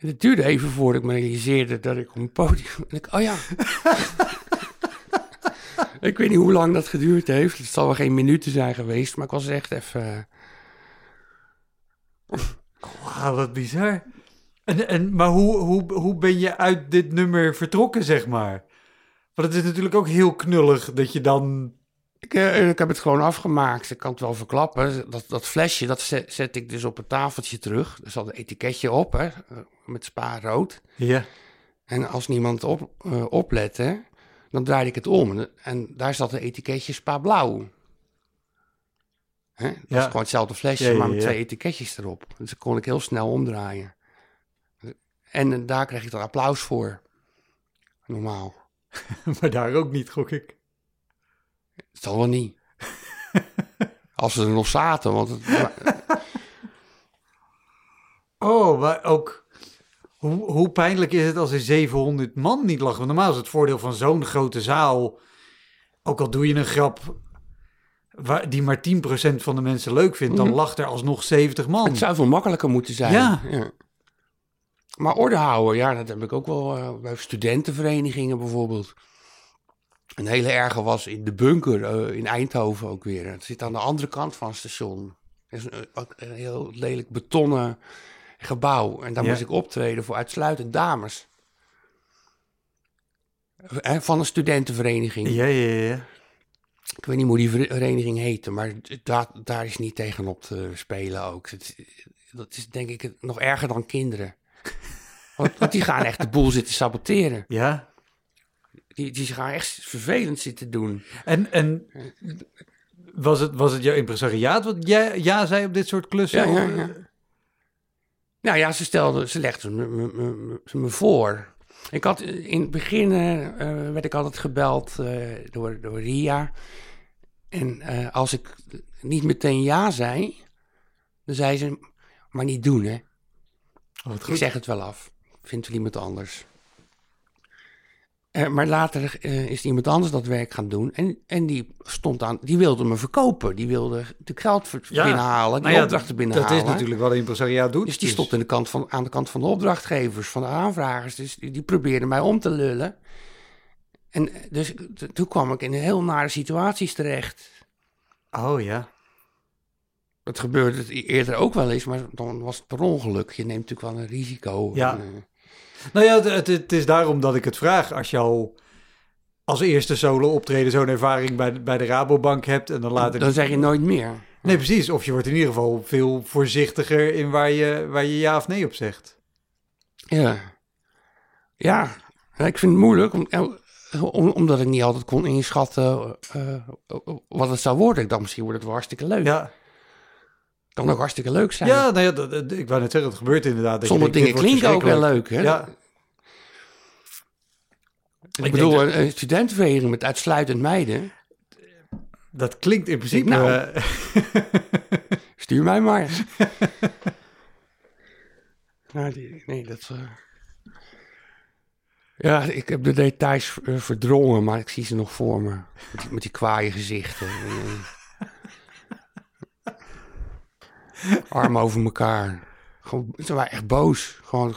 En het duurde even voordat ik me realiseerde dat ik op een podium... En ik, oh ja. Ik weet niet hoe lang dat geduurd heeft. Het zal wel geen minuten zijn geweest. Maar ik was echt even... Wauw, wat bizar. En, en, maar hoe, hoe, hoe ben je uit dit nummer vertrokken, zeg maar? Want het is natuurlijk ook heel knullig dat je dan... Ik, eh, ik heb het gewoon afgemaakt. Ik kan het wel verklappen. Dat, dat flesje, dat zet, zet ik dus op een tafeltje terug. Er zat een etiketje op, hè, met spa rood. Ja. En als niemand op, eh, oplette, dan draaide ik het om. En daar zat een etiketje spa blauw. Hè? Dat Ja. is gewoon hetzelfde flesje, Ja, ja, maar met twee etiketjes erop. Dus dat kon ik heel snel omdraaien. En eh, daar kreeg ik dan applaus voor. Normaal. Maar daar ook niet, gok ik. Het zal wel niet. Als ze er nog zaten, want het, Oh, maar ook... Hoe, hoe pijnlijk is het als er 700 man niet lachen? Want normaal is het voordeel van zo'n grote zaal... Ook al doe je een grap waar, die maar 10% van de mensen leuk vindt... dan Mhm. lacht er alsnog 70 man. Het zou veel makkelijker moeten zijn. Ja. Maar orde houden, ja, dat heb ik ook wel eh, bij studentenverenigingen bijvoorbeeld. Een hele erge was in de bunker eh, in Eindhoven ook weer. Het zit aan de andere kant van het station. Is een heel lelijk betonnen gebouw. En daar Ja. moest ik optreden voor uitsluitend dames. Van een studentenvereniging. Ja, ja, ja. Ik weet niet hoe die vereniging heette, maar daar, daar is niet tegenop te spelen ook. Het, dat is denk ik nog erger dan kinderen. Want, want die gaan echt de boel zitten saboteren. Ja, Die, die gaan echt vervelend zitten doen. En, en was, het, was het jouw impresariaat wat jij ja zei op dit soort klussen? Ja, ja, ja. Nou ja, ze stelde, ze legde me, me, me, me voor. Ik had in het begin eh, eh, werd ik altijd gebeld eh, door, door Ria. En eh, als ik niet meteen ja zei, dan zei ze, maar niet doen hè. Oh, Ik zeg het wel af. Vindt wel iemand anders. Eh, maar later eh, is iemand anders dat werk gaan doen. En, en die stond aan, die wilde me verkopen. Die wilde de geld Ja, binnenhalen, die Nou ja, opdrachten dat binnenhalen. is natuurlijk wat een impresariaat doet. Dus die stond aan de, kant van, aan de kant van de opdrachtgevers, van de aanvragers. Dus die, die probeerden mij om te lullen. En eh, dus toen kwam ik in heel nare situaties terecht. Oh ja. Dat gebeurde het e- eerder ook wel eens, maar dan was het per ongeluk. Je neemt natuurlijk wel een risico. Ja. En, Nou ja, het, het, is daarom dat ik het vraag. Als je al als eerste solo optreden zo'n ervaring bij, de- bij de Rabobank hebt en dan later... dan zeg je nooit meer. Nee, precies. Of je wordt in ieder geval veel voorzichtiger in waar je, waar je ja of nee op zegt. Ja. Ja, ik vind het moeilijk, om, om- omdat ik niet altijd kon inschatten eh, wat het zou worden. Ik dacht, misschien wordt het wel hartstikke leuk. Ja, Kan ook hartstikke leuk zijn. ja, nou ja dat, dat- ik wou net zeggen, het gebeurt inderdaad. dat Sommige denkt, dingen klinken ook verschrikkelijk. leuk, hè? Ja, Ik, Ik bedoel, denk een, studentenvereniging met uitsluitend meiden. dat klinkt in principe... Nou. eh, Stuur mij maar. nou, die- nee, dat... eh, Ja, ik heb de details eh, verdrongen, maar ik zie ze nog voor me. Met die, met die kwaaie gezichten. Eh, Armen over elkaar. Gewoon, ze waren echt boos. Gewoon,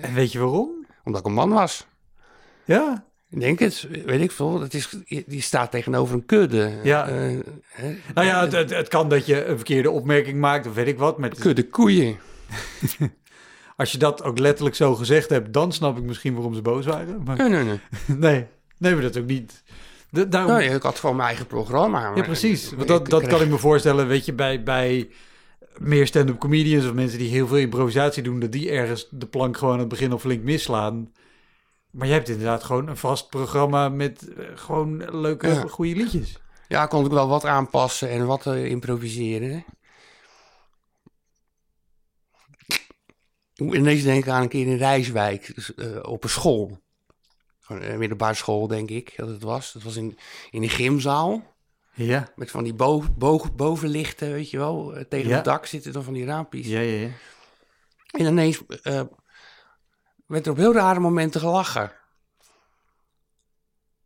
en weet je waarom? omdat ik een man was. Ja, Ik denk het, weet ik veel. Dat is, die staat tegenover een kudde. Ja. Hè, nou ja, het, het, het kan dat je een verkeerde opmerking maakt of weet ik wat. Met, kudde koeien. als je dat ook letterlijk zo gezegd hebt, dan snap ik misschien waarom ze boos waren. Maar Nee, nee, nee. nee, nee, maar dat ook niet. De, daarom, Nou, ik had gewoon mijn eigen programma. ja, precies. Want dat, ik dat kreeg- kan ik me voorstellen, weet je, bij, bij meer stand-up comedians of mensen die heel veel improvisatie doen, dat die ergens de plank gewoon aan het begin of flink misslaan. Maar jij hebt inderdaad gewoon een vast programma met eh, gewoon leuke, Ja. goede liedjes. Ja, kon ik wel wat aanpassen en wat eh, improviseren. Ik ineens denken aan een keer in Rijswijk, dus, eh, op een school. Gewoon Een middelbare school, denk ik, dat het was. Dat was in, in een gymzaal. Ja, Met van die bo bo bovenlichten, weet je wel. eh, Tegen Ja. het dak zitten dan van die raampjes. ja, ja. ja. En ineens eh, werd er op heel rare momenten gelachen.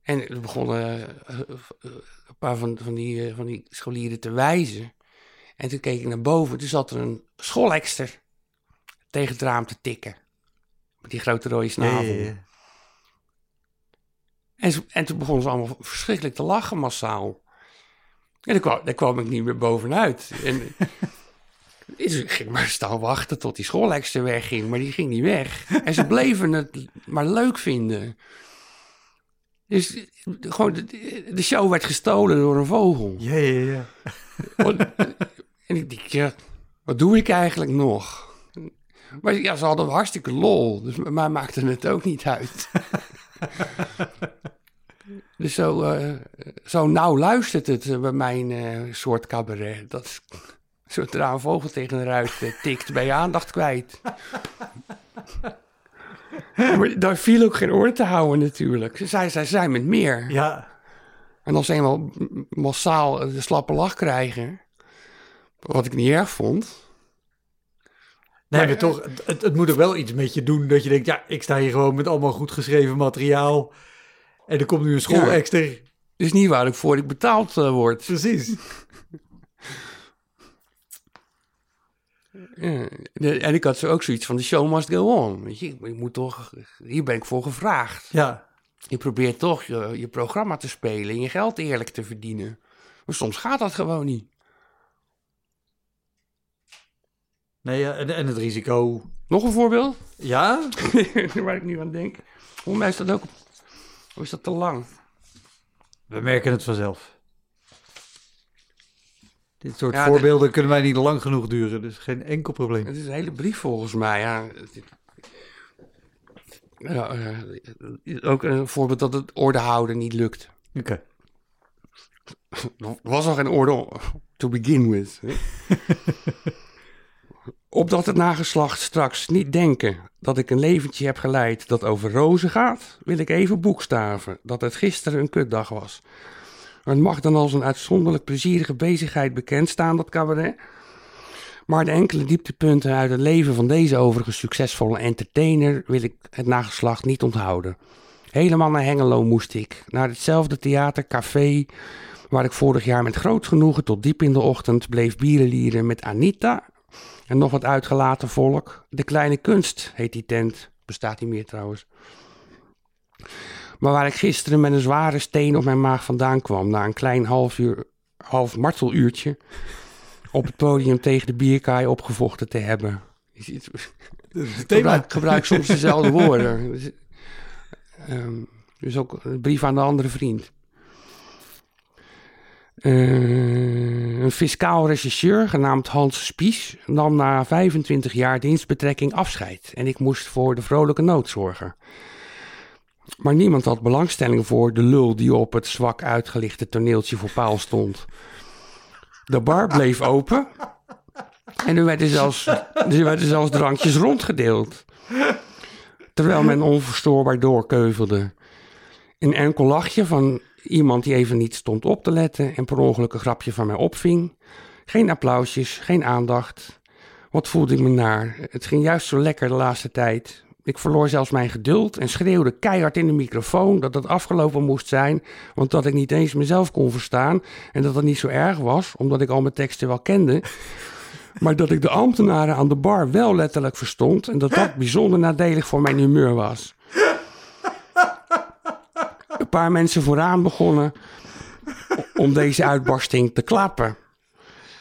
En er begonnen eh, een paar van, van, die, van die scholieren te wijzen. En toen keek ik naar boven, toen zat er een schoolekster tegen het raam te tikken. Met die grote rode Ja, snavel. ja, ja. En, ze- en toen begonnen ze allemaal verschrikkelijk te lachen massaal. En daar kwam, daar kwam ik niet meer bovenuit. En dus ik ging maar staan wachten tot die schoolekster wegging, maar die ging niet weg. En ze bleven het maar leuk vinden. Dus gewoon, de, de show werd gestolen door een vogel. Ja, ja, ja. En ik dacht, ja, wat doe ik eigenlijk nog? Maar ja, ze hadden hartstikke lol, dus mij maakte het ook niet uit. dus zo, eh, zo nauw luistert het eh, bij mijn eh, soort cabaret. Dat zodra een vogel tegen een ruit tikt, ben je aandacht kwijt. maar daar viel ook geen oor te houden natuurlijk. Ze zei, zij zijn met meer. Ja, En als ze eenmaal massaal de slappe lach krijgen, wat ik niet erg vond. nee, Maar, maar toch, het, het moet ook wel iets met je doen dat je denkt, ja, ik sta hier gewoon met allemaal goed geschreven materiaal. En er komt nu een schoolekster. Het is niet waar ik voor ik betaald eh, word. Precies. Ja, de- en ik had zo ook zoiets van, de show must go on. Weet je, ik, moet toch, hier ben ik voor gevraagd. Ja, Je probeert toch je, je programma te spelen en je geld eerlijk te verdienen. Maar soms gaat dat gewoon niet. nee, ja, en, en het risico. Nog een voorbeeld? Ja, waar ik nu aan denk. Voor mij is dat ook... Is dat te lang? we merken het vanzelf. Dit soort Ja, de- voorbeelden kunnen wij niet lang genoeg duren, dus geen enkel probleem. Het is een hele brief volgens mij. Ja. Ja, eh, ook een voorbeeld dat het orde houden niet lukt. Oké. Er was al geen orde to begin with. Opdat het nageslacht straks niet denken dat ik een leventje heb geleid dat over rozen gaat, wil ik even boekstaven dat het gisteren een kutdag was. Het mag dan als een uitzonderlijk plezierige bezigheid bekend staan, dat cabaret. Maar de enkele dieptepunten uit het leven van deze overigens succesvolle entertainer wil ik het nageslacht niet onthouden. Helemaal naar Hengelo moest ik, naar hetzelfde theater, café, waar ik vorig jaar met groot genoegen tot diep in de ochtend bleef bierenlieren met Anita en nog wat uitgelaten volk. De Kleine Kunst heet die tent, bestaat niet meer trouwens. Maar waar ik gisteren met een zware steen op mijn maag vandaan kwam, na een klein half, uur, half marteluurtje, op het podium tegen de bierkaai opgevochten te hebben. Ziet, gebruik, gebruik soms dezelfde woorden. Dus, ehm, dus ook een brief aan de andere vriend. Eh, een fiscaal rechercheur genaamd Hans Spies nam na 25 jaar dienstbetrekking afscheid en ik moest voor de vrolijke nood zorgen. Maar niemand had belangstelling voor de lul die op het zwak uitgelichte toneeltje voor paal stond. De bar bleef open en er werden zelfs, er werden zelfs drankjes rondgedeeld. Terwijl men onverstoorbaar doorkeuvelde. Een enkel lachje van iemand die even niet stond op te letten en per ongeluk een grapje van mij opving. Geen applausjes, geen aandacht. Wat voelde ik me naar? Het ging juist zo lekker de laatste tijd. Ik verloor zelfs mijn geduld en schreeuwde keihard in de microfoon dat het afgelopen moest zijn, want dat ik niet eens mezelf kon verstaan en dat het niet zo erg was, omdat ik al mijn teksten wel kende. Maar dat ik de ambtenaren aan de bar wel letterlijk verstond en dat dat bijzonder nadelig voor mijn humeur was. Een paar mensen vooraan begonnen om deze uitbarsting te klappen.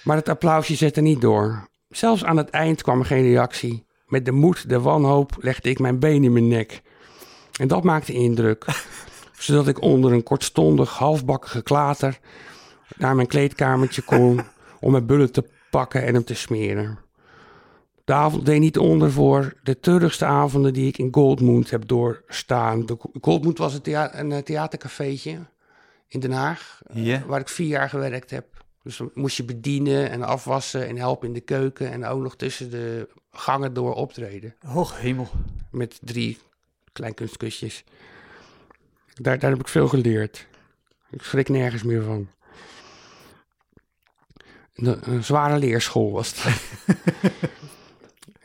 Maar het applausje zette niet door. Zelfs aan het eind kwam er geen reactie. Met de moed, de wanhoop legde ik mijn been in mijn nek. En dat maakte indruk. Zodat ik onder een kortstondig, halfbakken geklater naar mijn kleedkamertje kon om mijn bullen te pakken en hem te smeren. De avond deed niet onder voor de treurigste avonden die ik in Goldmoond heb doorstaan. De Goldmoond was een, thea een eh, theatercafeetje in Den Haag, eh, waar ik vier jaar gewerkt heb. Dus dan moest je bedienen en afwassen en helpen in de keuken en ook nog tussen de gangen door optreden. Och, hemel. Met drie kleinkunstkusjes. Daar, daar heb ik veel geleerd. Ik schrik nergens meer van. Een, een zware leerschool was het.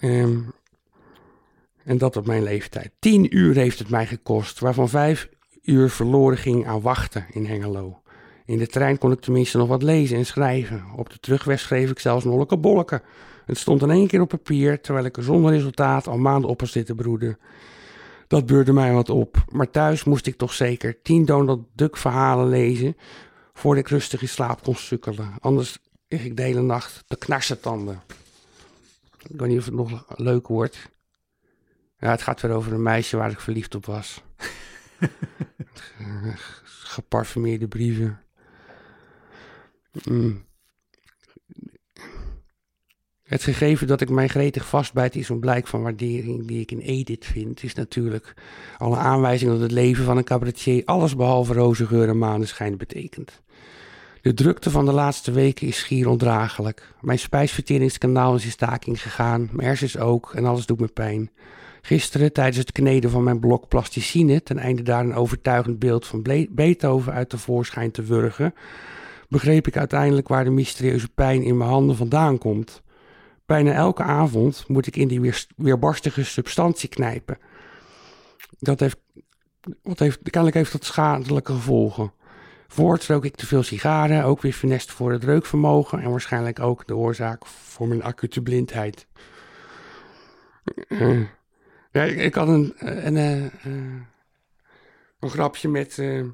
Ehm, En dat op mijn leeftijd. Tien uur heeft het mij gekost, waarvan vijf uur verloren ging aan wachten in Hengelo. In de trein kon ik tenminste nog wat lezen en schrijven. Op de terugweg schreef ik zelfs nolleke bolleke. Het stond in één keer op papier, terwijl ik er zonder resultaat al maanden op was zitten broeden. Dat beurde mij wat op, maar thuis moest ik toch zeker tien Donald Duck verhalen lezen voordat ik rustig in slaap kon sukkelen. Anders lig ik de hele nacht te knarsetanden. Ik weet niet of het nog leuk wordt. Ja, het gaat weer over een meisje waar ik verliefd op was. Geparfumeerde brieven. Mm. Het gegeven dat ik mij gretig vastbijt is een blijk van waardering die ik in Edith vind, is natuurlijk al een aanwijzing dat het leven van een cabaretier alles behalve roze geur en maneschijn betekent. De drukte van de laatste weken is schier ondraaglijk. Mijn spijsverteringskanaal is in staking gegaan, mijn hersens ook en alles doet me pijn. Gisteren, tijdens het kneden van mijn blok plasticine, ten einde daar een overtuigend beeld van Beethoven uit de voorschijn te wurgen, begreep ik uiteindelijk waar de mysterieuze pijn in mijn handen vandaan komt. Bijna elke avond moet ik in die weer, weerbarstige substantie knijpen. Dat heeft, wat heeft, kennelijk heeft dat schadelijke gevolgen. Voorts rook ik te veel sigaren, ook weer funest voor het reukvermogen en waarschijnlijk ook de oorzaak voor mijn acute blindheid. Uh, ja, ik, ik, had een, een, een, een grapje met uh,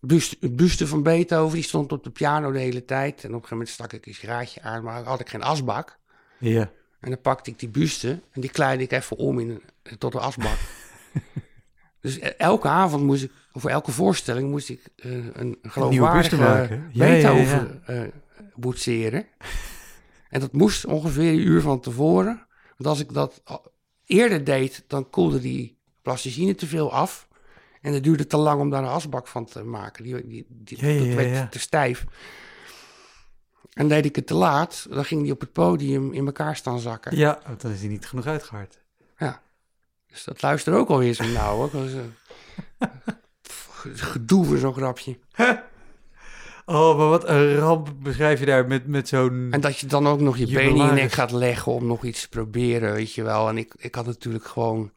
buste, buste van Beethoven, die stond op de piano de hele tijd. En op een gegeven moment stak ik een sigaartje aan, maar had ik geen asbak. Ja. En dan pakte ik die buste en die kleidde ik even om in, tot een asbak. dus elke avond moest ik voor elke voorstelling moest ik uh, een geloofwaardige maken. Beethoven ja, ja, uh, boetseren. En dat moest ongeveer een uur van tevoren. Want als ik dat eerder deed, dan koelde die plasticine te veel af. En het duurde te lang om daar een asbak van te maken. Die, die, die dat werd te stijf. En deed ik het te laat, dan ging die op het podium in elkaar staan zakken. Ja, dan is hij niet genoeg uitgehard. Ja. Dus dat luistert ook alweer zo nauw. Hoor gedoe voor zo'n grapje. Oh, maar wat een ramp beschrijf je daar met, met zo'n... En dat je dan ook nog je benen in je nek gaat leggen om nog iets te proberen, weet je wel. En ik, ik had natuurlijk gewoon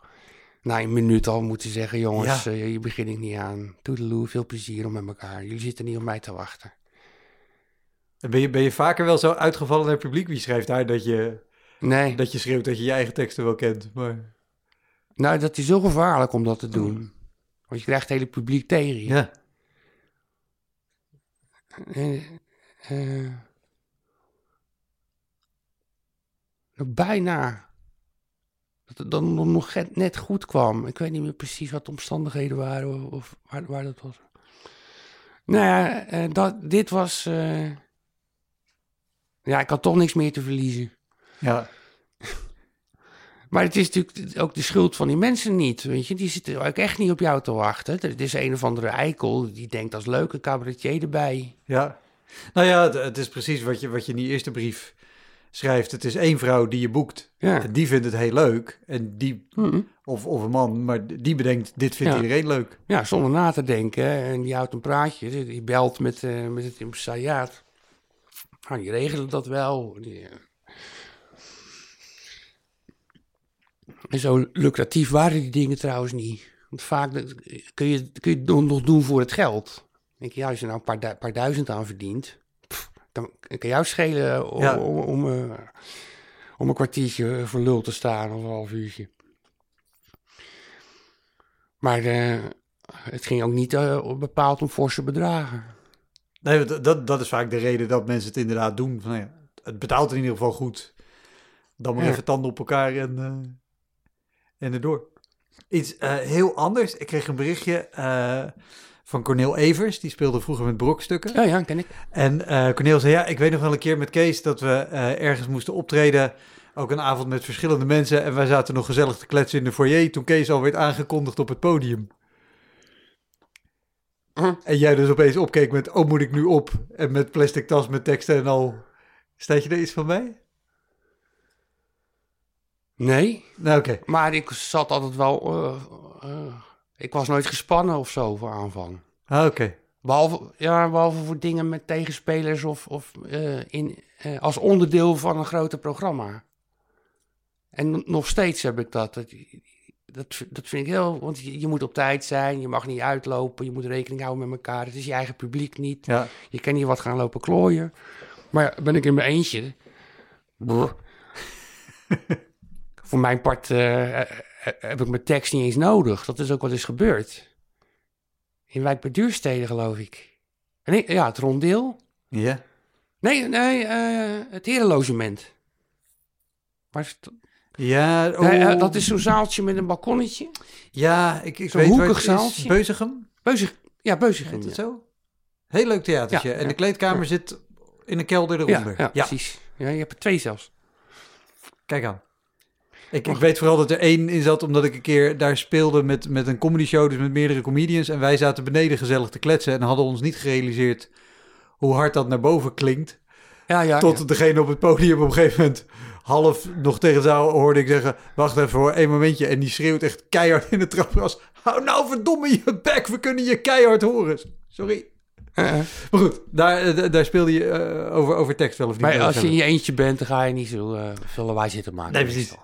na een minuut al moeten zeggen... jongens, ja. uh, hier begin ik niet aan. Toedeloe, veel plezier om met elkaar. Jullie zitten niet op mij te wachten. Ben je, ben je vaker wel zo uitgevallen naar het publiek? Wie schrijft daar dat je, nee. dat je schreeuwt dat je je eigen teksten wel kent? Maar... Nou, dat is zo gevaarlijk om dat te doen. Want je krijgt het hele publiek tegen je. Ja. Uh, uh, bijna. Dat het dan nog net goed kwam. Ik weet niet meer precies wat de omstandigheden waren of waar, waar dat was. Nou ja, uh, dat, dit was. ja, ik had toch niks meer te verliezen. Ja. Maar het is natuurlijk ook de schuld van die mensen niet. Weet je, die zitten ook echt niet op jou te wachten. Er is een of andere eikel die denkt als leuke cabaretier erbij. Ja, nou ja, het, is precies wat je, wat je in die eerste brief schrijft. Het is één vrouw die je boekt. Ja. En die vindt het heel leuk. En die, of, of een man, maar die bedenkt, dit vindt iedereen leuk. Ja, zonder na te denken. En die houdt een praatje. Die belt met, uh, met het impresariaat. Nou, die regelen dat wel. Die, En zo lucratief waren die dingen trouwens niet. Want vaak kun je, kun je het nog doen voor het geld. Denk je, ja, als je nou een paar, paar duizend aan verdient, dan kan jou schelen om, om, om, uh, om, een kwartiertje voor lul te staan of een half uurtje. Maar uh, het ging ook niet uh, bepaald om forse bedragen. Nee, dat, dat is vaak de reden dat mensen het inderdaad doen. Van, ja, het betaalt in ieder geval goed. Dan maar ja. even tanden op elkaar en en erdoor. Iets uh, heel anders. Ik kreeg een berichtje uh, van Cornel Evers. Die speelde vroeger met brokstukken. Ja, ja, ken ik. En uh, Cornel zei, ja, ik weet nog wel een keer met Kees... dat we ergens moesten optreden. Ook een avond met verschillende mensen. En wij zaten nog gezellig te kletsen in de foyer... toen Kees al werd aangekondigd op het podium. En jij dus opeens opkeek met... oh, moet ik nu op? En met plastic tas met teksten en al... Staat je er iets van bij? Nee. Nou, oké. Maar ik zat altijd wel... Uh, uh, ik was nooit gespannen of zo voor aanvang. Ah, oké. Behalve, ja, behalve voor dingen met tegenspelers of, of uh, in, als onderdeel van een groter programma. En nog steeds heb ik dat. Dat, dat, dat vind ik heel... Want je, je moet op tijd zijn, je mag niet uitlopen... je moet rekening houden met elkaar. Het is je eigen publiek niet. Ja. Je kan niet wat gaan lopen klooien. Maar ja, ben ik in mijn eentje... brr. Voor mijn part eh, eh, heb ik mijn tekst niet eens nodig. Dat is ook wat is gebeurd. In Wijk bij Duurstede, geloof ik. Nee, ja, het rondeel. Ja. Nee, nee, eh, het herenlogement. Maar Ja, oh, Nee, eh, dat is zo'n zaaltje met een balkonnetje. Ja, ik, ik zo'n weet waar hoekig zaaltje. Beuzegem? Beuzig, ja, Beuzigem. Heet het Ja. zo? Heel leuk theatertje. Ja, en ja. de kleedkamer zit in een kelder Ja, eronder. ja, precies. Ja, je hebt er twee zelfs. Kijk aan. Ik, ik weet vooral dat er één in zat, omdat ik een keer daar speelde met, met een comedy show, dus met meerdere comedians. En wij zaten beneden gezellig te kletsen en hadden ons niet gerealiseerd hoe hard dat naar boven klinkt. Ja, ja. Tot ja. degene op het podium op een gegeven moment half nog tegen zaal hoorde ik zeggen... Wacht even voor één momentje. En die schreeuwt echt keihard in de trapgras. Hou nou verdomme je bek, we kunnen je keihard horen. Sorry. Eh, eh. Maar goed, daar, eh, daar speelde je over, over tekst wel of niet. Maar als je in je eentje bent, dan ga je niet zo veel lawaai zitten maken. Nee, precies.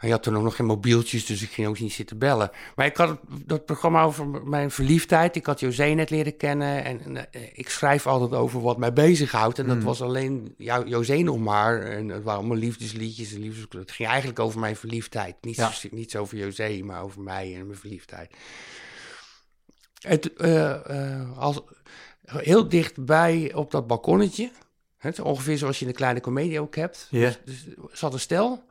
Je had toen ook nog geen mobieltjes, dus ik ging ook niet zitten bellen. Maar ik had dat programma over mijn verliefdheid. Ik had José net leren kennen. En, en, eh, ik schrijf altijd over wat mij bezighoudt. En dat Mm. was alleen jou, José nog maar. En het waren allemaal liefdesliedjes. En liefdes, het ging eigenlijk over mijn verliefdheid. Niet, Ja. zo, niet over José, maar over mij en mijn verliefdheid. Het, als, heel dichtbij op dat balkonnetje. Het, ongeveer zoals je in een kleine komedie ook hebt. Ja. Dus, dus zat een stel,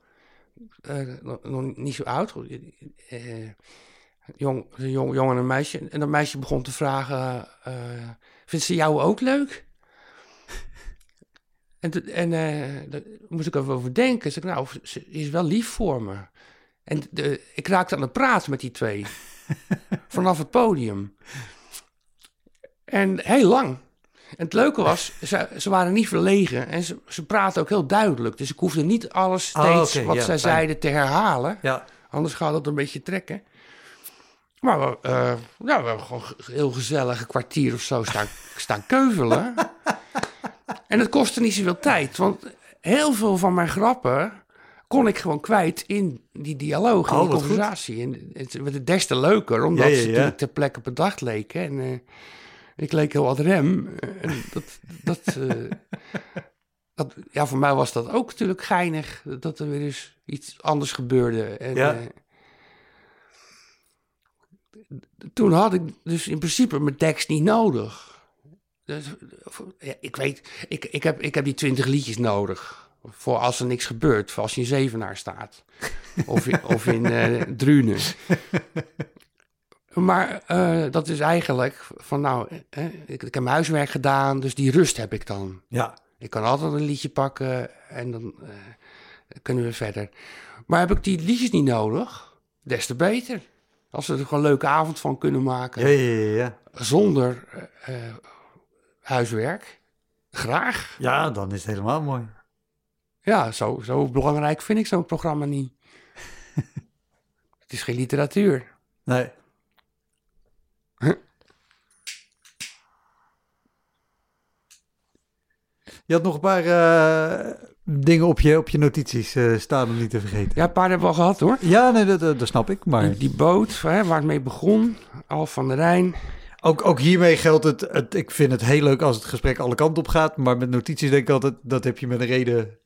eh, nog, niet zo oud, eh, jong, een jong, jongen en een meisje. En dat meisje begon te vragen, vindt ze jou ook leuk? en en daar moest ik even over denken. Zeg, ik, nou, ze is wel lief voor me. En de, ik raakte aan het praten met die twee. vanaf het podium. En heel lang. En het leuke was, ze, ze waren niet verlegen en ze, ze praten ook heel duidelijk. Dus ik hoefde niet alles Oh, steeds wat ja, zij fijn. zeiden te herhalen. Ja, Anders gaat het een beetje trekken. Maar we, eh, ja, we hebben gewoon ge- heel gezellig een kwartier of zo staan, staan keuvelen. en het kostte niet zoveel tijd, want heel veel van mijn grappen kon ik gewoon kwijt in die dialoog, in Oh, die goed. conversatie. En het werd des te leuker, omdat Ja, ja, ze natuurlijk ter plekke bedacht leken. En eh, ik leek heel wat rem. En dat, dat, eh, dat, ja, voor mij was dat ook natuurlijk geinig, dat er weer eens iets anders gebeurde. En, Ja. eh, toen had ik dus in principe mijn tekst niet nodig. Dus, ja, ik weet, ik, ik, heb, ik heb die twintig liedjes nodig. Voor als er niks gebeurt, voor als je in Zevenaar staat. Of in, of in eh Drunen. Maar eh, dat is eigenlijk van nou, eh, ik, ik heb mijn huiswerk gedaan, dus die rust heb ik dan. ja. Ik kan altijd een liedje pakken en dan eh, kunnen we verder. Maar heb ik die liedjes niet nodig, des te beter. Als we er gewoon een leuke avond van kunnen maken, Ja, ja, ja, ja. zonder eh, huiswerk. Graag. Ja, dan is het helemaal mooi. Ja, zo, zo belangrijk vind ik zo'n programma niet. het is geen literatuur. Nee. Je had nog een paar eh, dingen op je, op je notities eh, staan om niet te vergeten. Ja, een paar hebben we al gehad hoor. Ja, nee, dat, dat dat snap ik. Maar Die, die boot hè, waar het mee begon, Al van de Rijn. ook, ook hiermee geldt het, het. Ik vind het heel leuk als het gesprek alle kanten op gaat. Maar met notities denk ik altijd, dat heb je met een reden.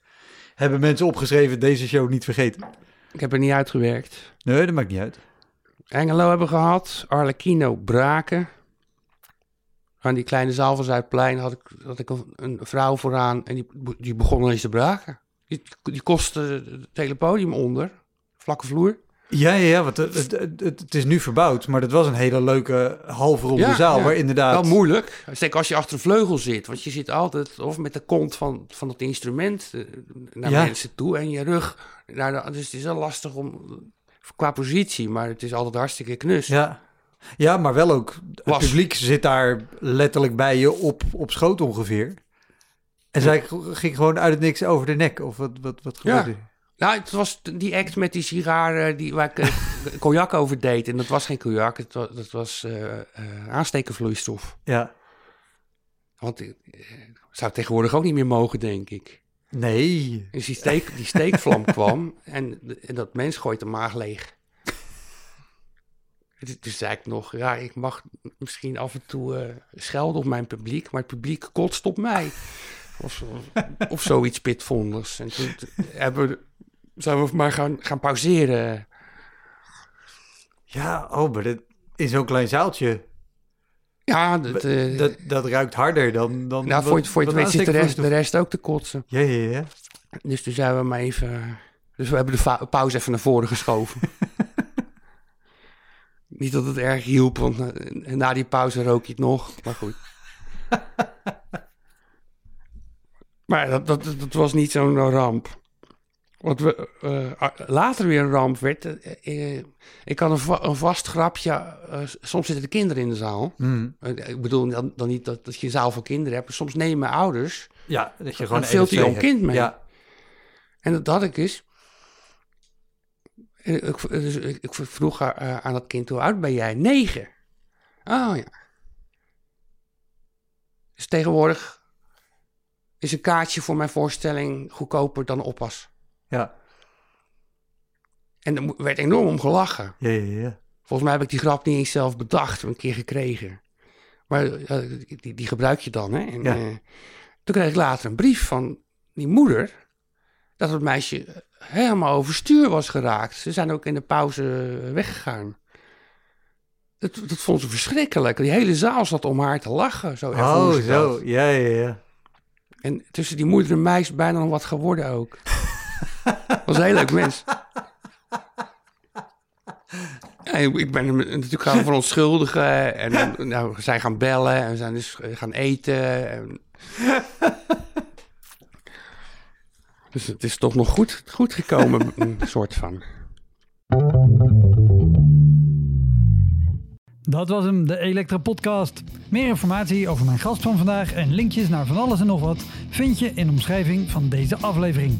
Hebben mensen opgeschreven, deze show niet vergeten. Ik heb er niet uitgewerkt. Nee, dat maakt niet uit. Engelo hebben gehad, Arlecchino Braken. Aan die kleine zaal van Zuidplein had ik, had ik een, een vrouw vooraan en die, die begon ineens te braken. Die, die kostte het hele podium onder, vlakke vloer. Ja, ja, ja want het, het, is nu verbouwd. Maar dat was een hele leuke halve ronde Ja, zaal. ja. Waar inderdaad... Wel moeilijk, zeker als je achter een vleugel zit. Want je zit altijd of met de kont van, van het instrument eh, naar Ja. mensen toe en je rug. Naar de, dus het is wel lastig om, qua positie, maar het is altijd hartstikke knus. Ja. ja, maar wel ook. Het Was. publiek zit daar letterlijk bij je op, op schoot ongeveer. En zij ging gewoon uit het niks over de nek. Of wat, wat, wat Ja. gebeurde? Nou, het was die act met die sigaar eh, die, waar ik eh, cognac over deed. En dat was geen cognac, het was, dat was eh, aanstekenvloeistof. Ja. Want ik eh, zou tegenwoordig ook niet meer mogen, denk ik. Nee. Dus die, steek, die steekvlam kwam en, en dat mens gooit de maag leeg. Dus- zei ik nog, ja, ik mag misschien af en toe eh, schelden op mijn publiek, maar het publiek kotst op mij. Of, of, of zoiets pitvonders. En toen hebben we, zijn we maar gaan, gaan pauzeren. Ja, oh, maar in zo'n klein zaaltje, Ja, dat, eh, dat, dat ruikt harder dan... dan nou, voor, je- voor je het weet zit de rest, de rest ook te kotsen. Ja, ja, ja. Dus toen zijn we maar even... Dus we hebben de pauze even naar voren geschoven. Niet dat het erg hielp, want na, na die pauze rook je het nog. Maar goed. maar dat, dat, dat was niet zo'n ramp. Wat we, eh, later weer een ramp werd. eh, eh, ik had een, va- een vast grapje. soms zitten de kinderen in de zaal. Hm. Eh, ik bedoel dan, dan niet dat, dat je een zaal voor kinderen hebt. maar Soms nemen mijn ouders Ja, dat je gewoon een veel te NSC jong hebt. kind mee. Ja, En dat had ik eens. En Ik, dus ik, ik vroeg aan dat kind, hoe oud ben jij? Negen. Oh ja. Dus tegenwoordig is een kaartje voor mijn voorstelling goedkoper dan oppas. Ja, En er werd enorm om gelachen. ja, ja, ja. Volgens mij heb ik die grap niet eens zelf bedacht, een keer gekregen. Maar eh, die, die gebruik je dan, hè? En, Ja. eh, toen kreeg ik later een brief van die moeder... dat het meisje helemaal overstuur was geraakt. Ze zijn ook in de pauze weggegaan. Dat, dat vond ze verschrikkelijk. Die hele zaal zat om haar te lachen. Zo Oh, dat. zo. Ja, ja, ja. En tussen die moeder en mij is bijna nog wat geworden ook. was een heel leuk mens. Ik ben hem natuurlijk gaan verontschuldigen. En nou, we zijn gaan bellen en we zijn dus gaan eten. En... Dus het is toch nog goed, goed gekomen, een soort van. Dat was hem, de Elektra Podcast. Meer informatie over mijn gast van vandaag en linkjes naar van alles en nog wat vind je in de omschrijving van deze aflevering.